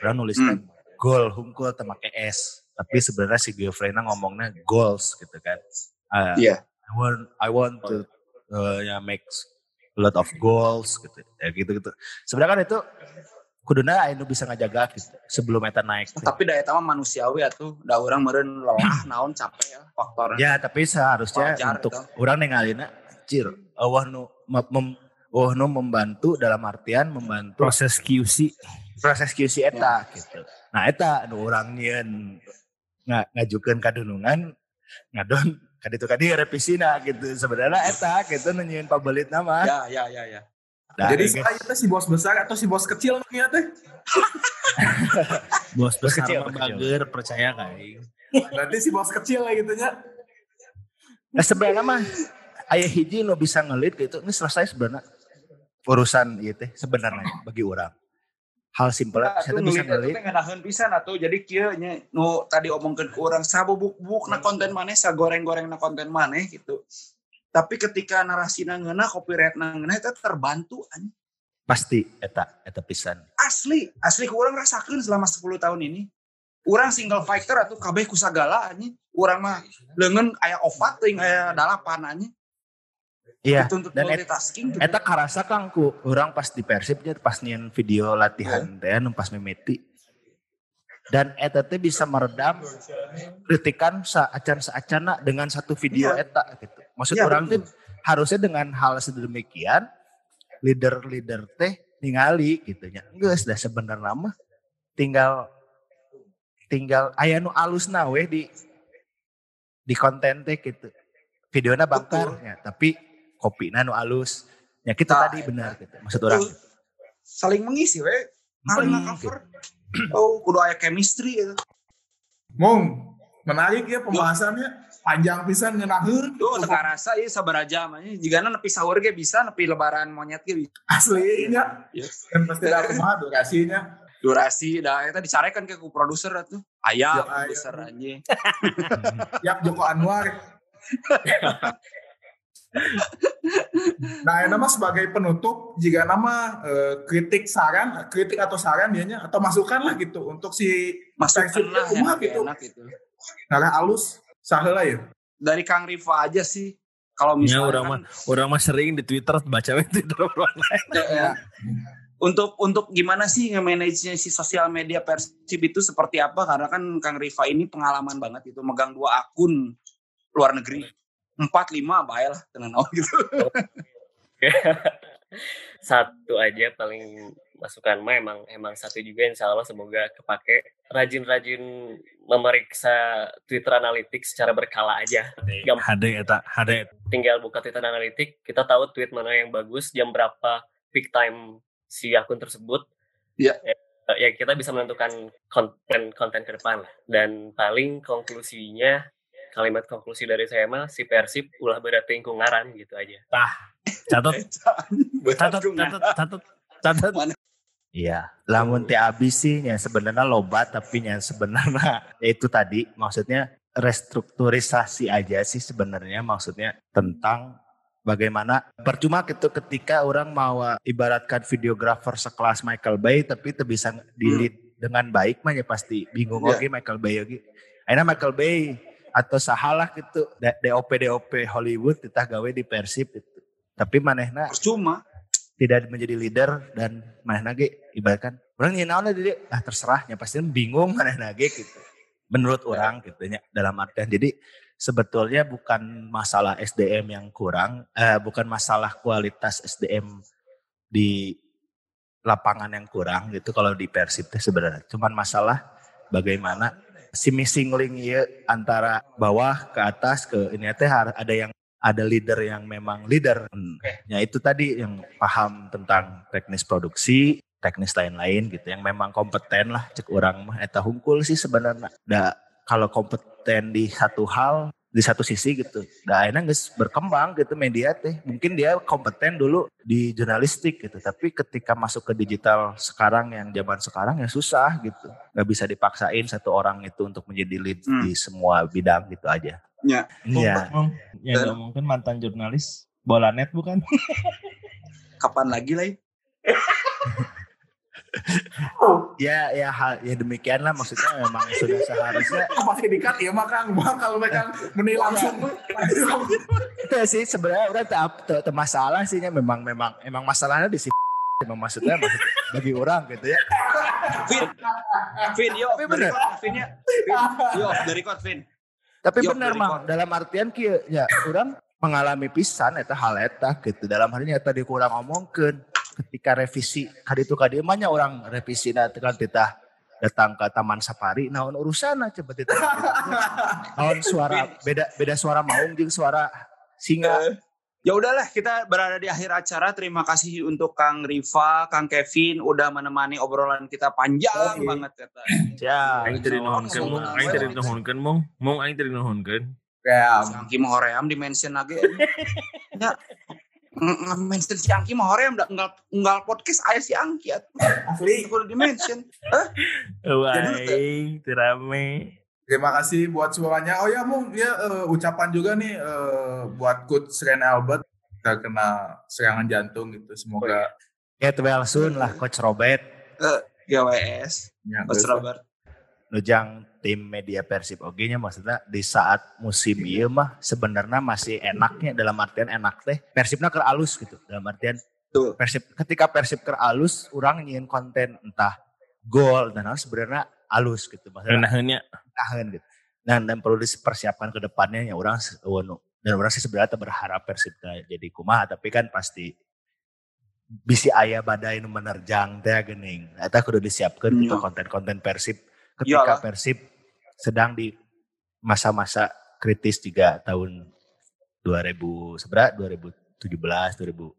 Orang nuliskan gol hungkul teu make S. Tapi sebenarnya si Geoffrey ngomongnya goals gitu kan. Ah, Iya. I want I want to uh, ya make a lot of goals gitu. Ya gitu gitu. Sebenarnya kan itu kuduna anu bisa ngajaga gitu sebelum eta naik. teh. tapi daya mah manusiawi atuh da urang meureun lelah *clears throat* naon capek ya faktor. Ya, tapi seharusnya Wajar, untuk itu. orang nengalina, cir, Allah nu mem, Allah nu membantu dalam artian membantu proses QC proses QC eta gitu. Nah, eta nu urang nyeun nga, ngajukeun kadunungan ngadon *laughs* kaditu kadi revisina gitu. Sebenarnya eta gitu nu nyieun pabelit nama. Ya, ya, ya, ya. Nah, Jadi saya itu si bos besar atau si bos kecil nih teh? *laughs* bos besar kecil, mah bos kecil. bager percaya kayak Berarti si bos kecil lah gitu nya. nah sebenarnya mah aya hiji nu bisa ngelit gitu. Ini selesai sebenarnya urusan ieu teh sebenarnya bagi orang. Hal simpel Nah, saya tuh bisa ngelit ngelit teh ngeunaheun pisan atuh jadi kieu nya nu tadi omongkeun ku urang sabubuk-buk na konten maneh sagoreng-goreng na konten maneh gitu. Tapi ketika narasina ngeunah copyright na ngeunah eta terbantu anjing. pasti eta eta pisan. asli asli ku orang rasakan selama 10 tahun ini orang single fighter atau kabeh ku sagala anjing orang mah leungeun aya opat teuing aya dalapan anjing Iya. dan et-. Eta karasa kang ku orang pas di persibnya pas nyen video latihan teh anu pas mimiti. Dan eta teh bisa meredam kritikan saacan saacana dengan satu video Iya. eta gitu. Maksud Iya, orang betul. teh harusnya dengan hal sedemikian leader-leader teh ningali gitu nya. Geus dah sebenarnya mah tinggal tinggal aya nu alusna we di di konten teh gitu. Videonya bangkar ya, tapi kopina nu alus. Ya kita Nah, tadi benar gitu. Maksud orang. Betul. saling mengisi we saling Hmm, cover oh kudu aya chemistry gitu Mung, menarik ya pembahasannya. Panjang pisan ngeunaheun. Tuh, teka rasa ieu sabaraha jam anjing. Jigana nepi sahur ge bisa, nepi lebaran monyet ge bisa. Aslinya. Yes. Kan pasti ada kumaha durasinya. Durasi dah eta dicarekan ke ku produser atuh. Aya Ya, produser anjing. *laughs* Yak Joko Anwar. nah, nama sebagai penutup, jika nama eh, kritik saran, kritik atau saran dianya atau masukan lah gitu untuk si Masukan lah enak, gitu. enak gitu. Ngarah alus, saheula ya. Dari Kang Riva aja sih. Kalau Ya, misalnya orang kan, mah orang mah sering di Twitter baca di Twitter orang lain. *laughs* ya, untuk untuk gimana sih nge-manage si sosial media Persib itu seperti apa? Karena kan Kang Riva ini pengalaman banget itu megang dua akun luar negeri. Empat lima bae lah tenan naon *laughs* gitu. satu aja paling masukan mah emang emang satu juga insya Allah semoga kepake rajin-rajin memeriksa Twitter Analytics secara berkala aja. Hade eta, hade. tinggal buka Twitter Analytics kita tahu tweet mana yang bagus jam berapa peak time si akun tersebut Iya. ya, ya kita bisa menentukan konten konten ke depan lah dan paling konklusinya kalimat konklusi dari saya mah si Persib ulah berarti ngaran gitu aja Catat, *laughs* Berat catat, nah. catat, catat, catat. Iya, lamun teh abis sih nya sebenarnya loba tapi nya sebenarnya *laughs* ya itu tadi maksudnya restrukturisasi aja sih sebenarnya maksudnya tentang bagaimana percuma gitu ketika orang mau ibaratkan videografer sekelas Michael Bay tapi itu bisa di dengan baik mah ya pasti bingung Iya. oke Michael Bay oke. Akhirnya Michael Bay atau sahalah gitu DOP DOP Hollywood kita gawe di Persib gitu. Tapi manehna Percuma. Tidak menjadi leader dan mana ge ibaratkan. Orang lah dia ah terserahnya pasti bingung mana nage gitu. Menurut orang gitu ya dalam artian. Jadi sebetulnya bukan masalah SDM yang kurang eh, bukan masalah kualitas SDM di lapangan yang kurang gitu kalau di Persib sebenarnya. Cuman masalah bagaimana si missing link ya antara bawah ke atas ke ini teh ada yang ada leader yang memang leader. Hmm. Ya itu tadi yang paham tentang teknis produksi, teknis lain-lain gitu yang memang kompeten lah cek orang mah eta hungkul sih sebenarnya. Da kalau kompeten di satu hal di satu sisi gitu. Da akhirnya geus berkembang gitu media teh. Mungkin dia kompeten dulu di jurnalistik gitu, tapi ketika masuk ke digital sekarang yang zaman sekarang ya susah gitu. Gak bisa dipaksain satu orang itu untuk menjadi lead Hmm. di semua bidang gitu aja. Ya. Iya. Ngomong, yang ngomongin mantan jurnalis bola net bukan? *laughs* Kapan lagi lah? *laughs* Ya, ya hal ya demikian lah maksudnya memang *laughs* sudah seharusnya. *laughs* Pasti dikat ya mah Kang. Bang kalau mereka meni langsung. Itu sih sebenarnya udah tak masalah sih memang memang emang masalahnya di sini. *laughs* Memang maksudnya maksud- bagi orang gitu ya. Vin, Vin, yo, Tapi bener. Vin ya. Vin, yo, dari kot, Vin. Tapi benar kon. dalam artian kieu ya orang mengalami pisan eta hal eta gitu. Dalam hal ini eta di kurang omongkeun ketika revisi kadi itu kadi emangnya orang revisi na tekan titah datang ke Taman Safari naon urusan coba titah. *laughs* naon suara beda beda suara maung jeung suara singa. Eh, Ya udahlah, kita berada di akhir acara. Terima kasih untuk Kang Riva, Kang Kevin udah menemani obrolan kita panjang banget kata. Ya, Aing tadi nuhunkeun. Aing tadi nuhunkeun, mung. Mung aing tadi nuhunkeun. Ya, Si Angki mah hoream di mention lagi. ya, *laughs* mention si Angki mah hoream da unggal unggal podcast aya si Angki atuh. asli. Kudu di mention. Wah, Jadi, aing teu rame. Terima kasih buat semuanya. Oh ya, Mung, ya eh, ucapan juga nih eh, buat Coach Ren Albert terkena serangan jantung gitu. Semoga get well soon lah Coach Robert. GWS, ya, Coach besok. Robert. Nujang tim media Persib oge nya maksudnya di saat musim ieu mah sebenarnya masih enaknya dalam artian enak teh Persibna keur alus gitu dalam artian Betul. Persib ketika Persib keur alus orang nyiin konten entah gol dan hal sebenarnya alus gitu maksudnya Reunaheunnya. tahan gitu dan, dan perlu dipersiapkan ke depannya ya orang wonu. dan orang sih sebenarnya berharap Persib jadi kumaha tapi kan pasti bisi ayah badai menerjang teh geuning eta kudu disiapkeun gitu Iya. konten-konten Persib ketika Iyalah. Persib sedang di masa-masa kritis juga tahun 2000 seberapa 2017 2000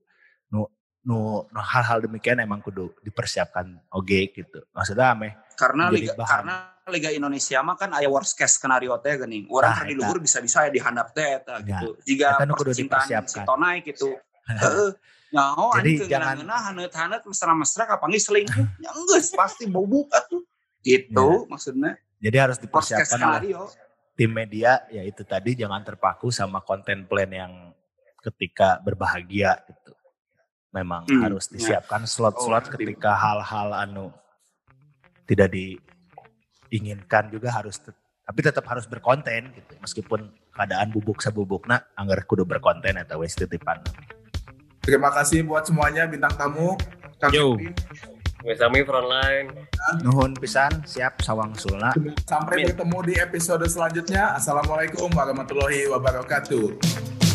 nu nu nu hal-hal demikian emang kudu dipersiapkan oge gitu maksudnya ameh Karena Liga bahan. karena Liga Indonesia mah kan aya worst case skenario teh geuning. Urang Nah, di luhur bisa-bisa ya dihandap teh eta Ya. gitu. Jika percintaan dipersiapkan. si Tonai gitu. *laughs* Heeh. Nyaho Jadi anjing jangan- jangan haneut-haneut mesra-mesra kapangi selingkuh. Ya geus pasti bobuk atuh. Gitu Ya. maksudnya. jadi harus dipersiapkan oleh tim media ya itu tadi jangan terpaku sama konten plan yang ketika berbahagia gitu. Memang Hmm, harus ya. disiapkan slot-slot Oh, ketika hal-hal anu tidak diinginkan juga harus tapi tetap harus berkonten gitu. Meskipun keadaan bubuk sabubukna anggar kudu berkonten atau wes titipan. Terima kasih buat semuanya bintang tamu. Kang Yo. Kevin. Sami frontline. Nuhun pisan siap sawang sulna. Sampai bertemu di episode selanjutnya. Assalamualaikum warahmatullahi wabarakatuh.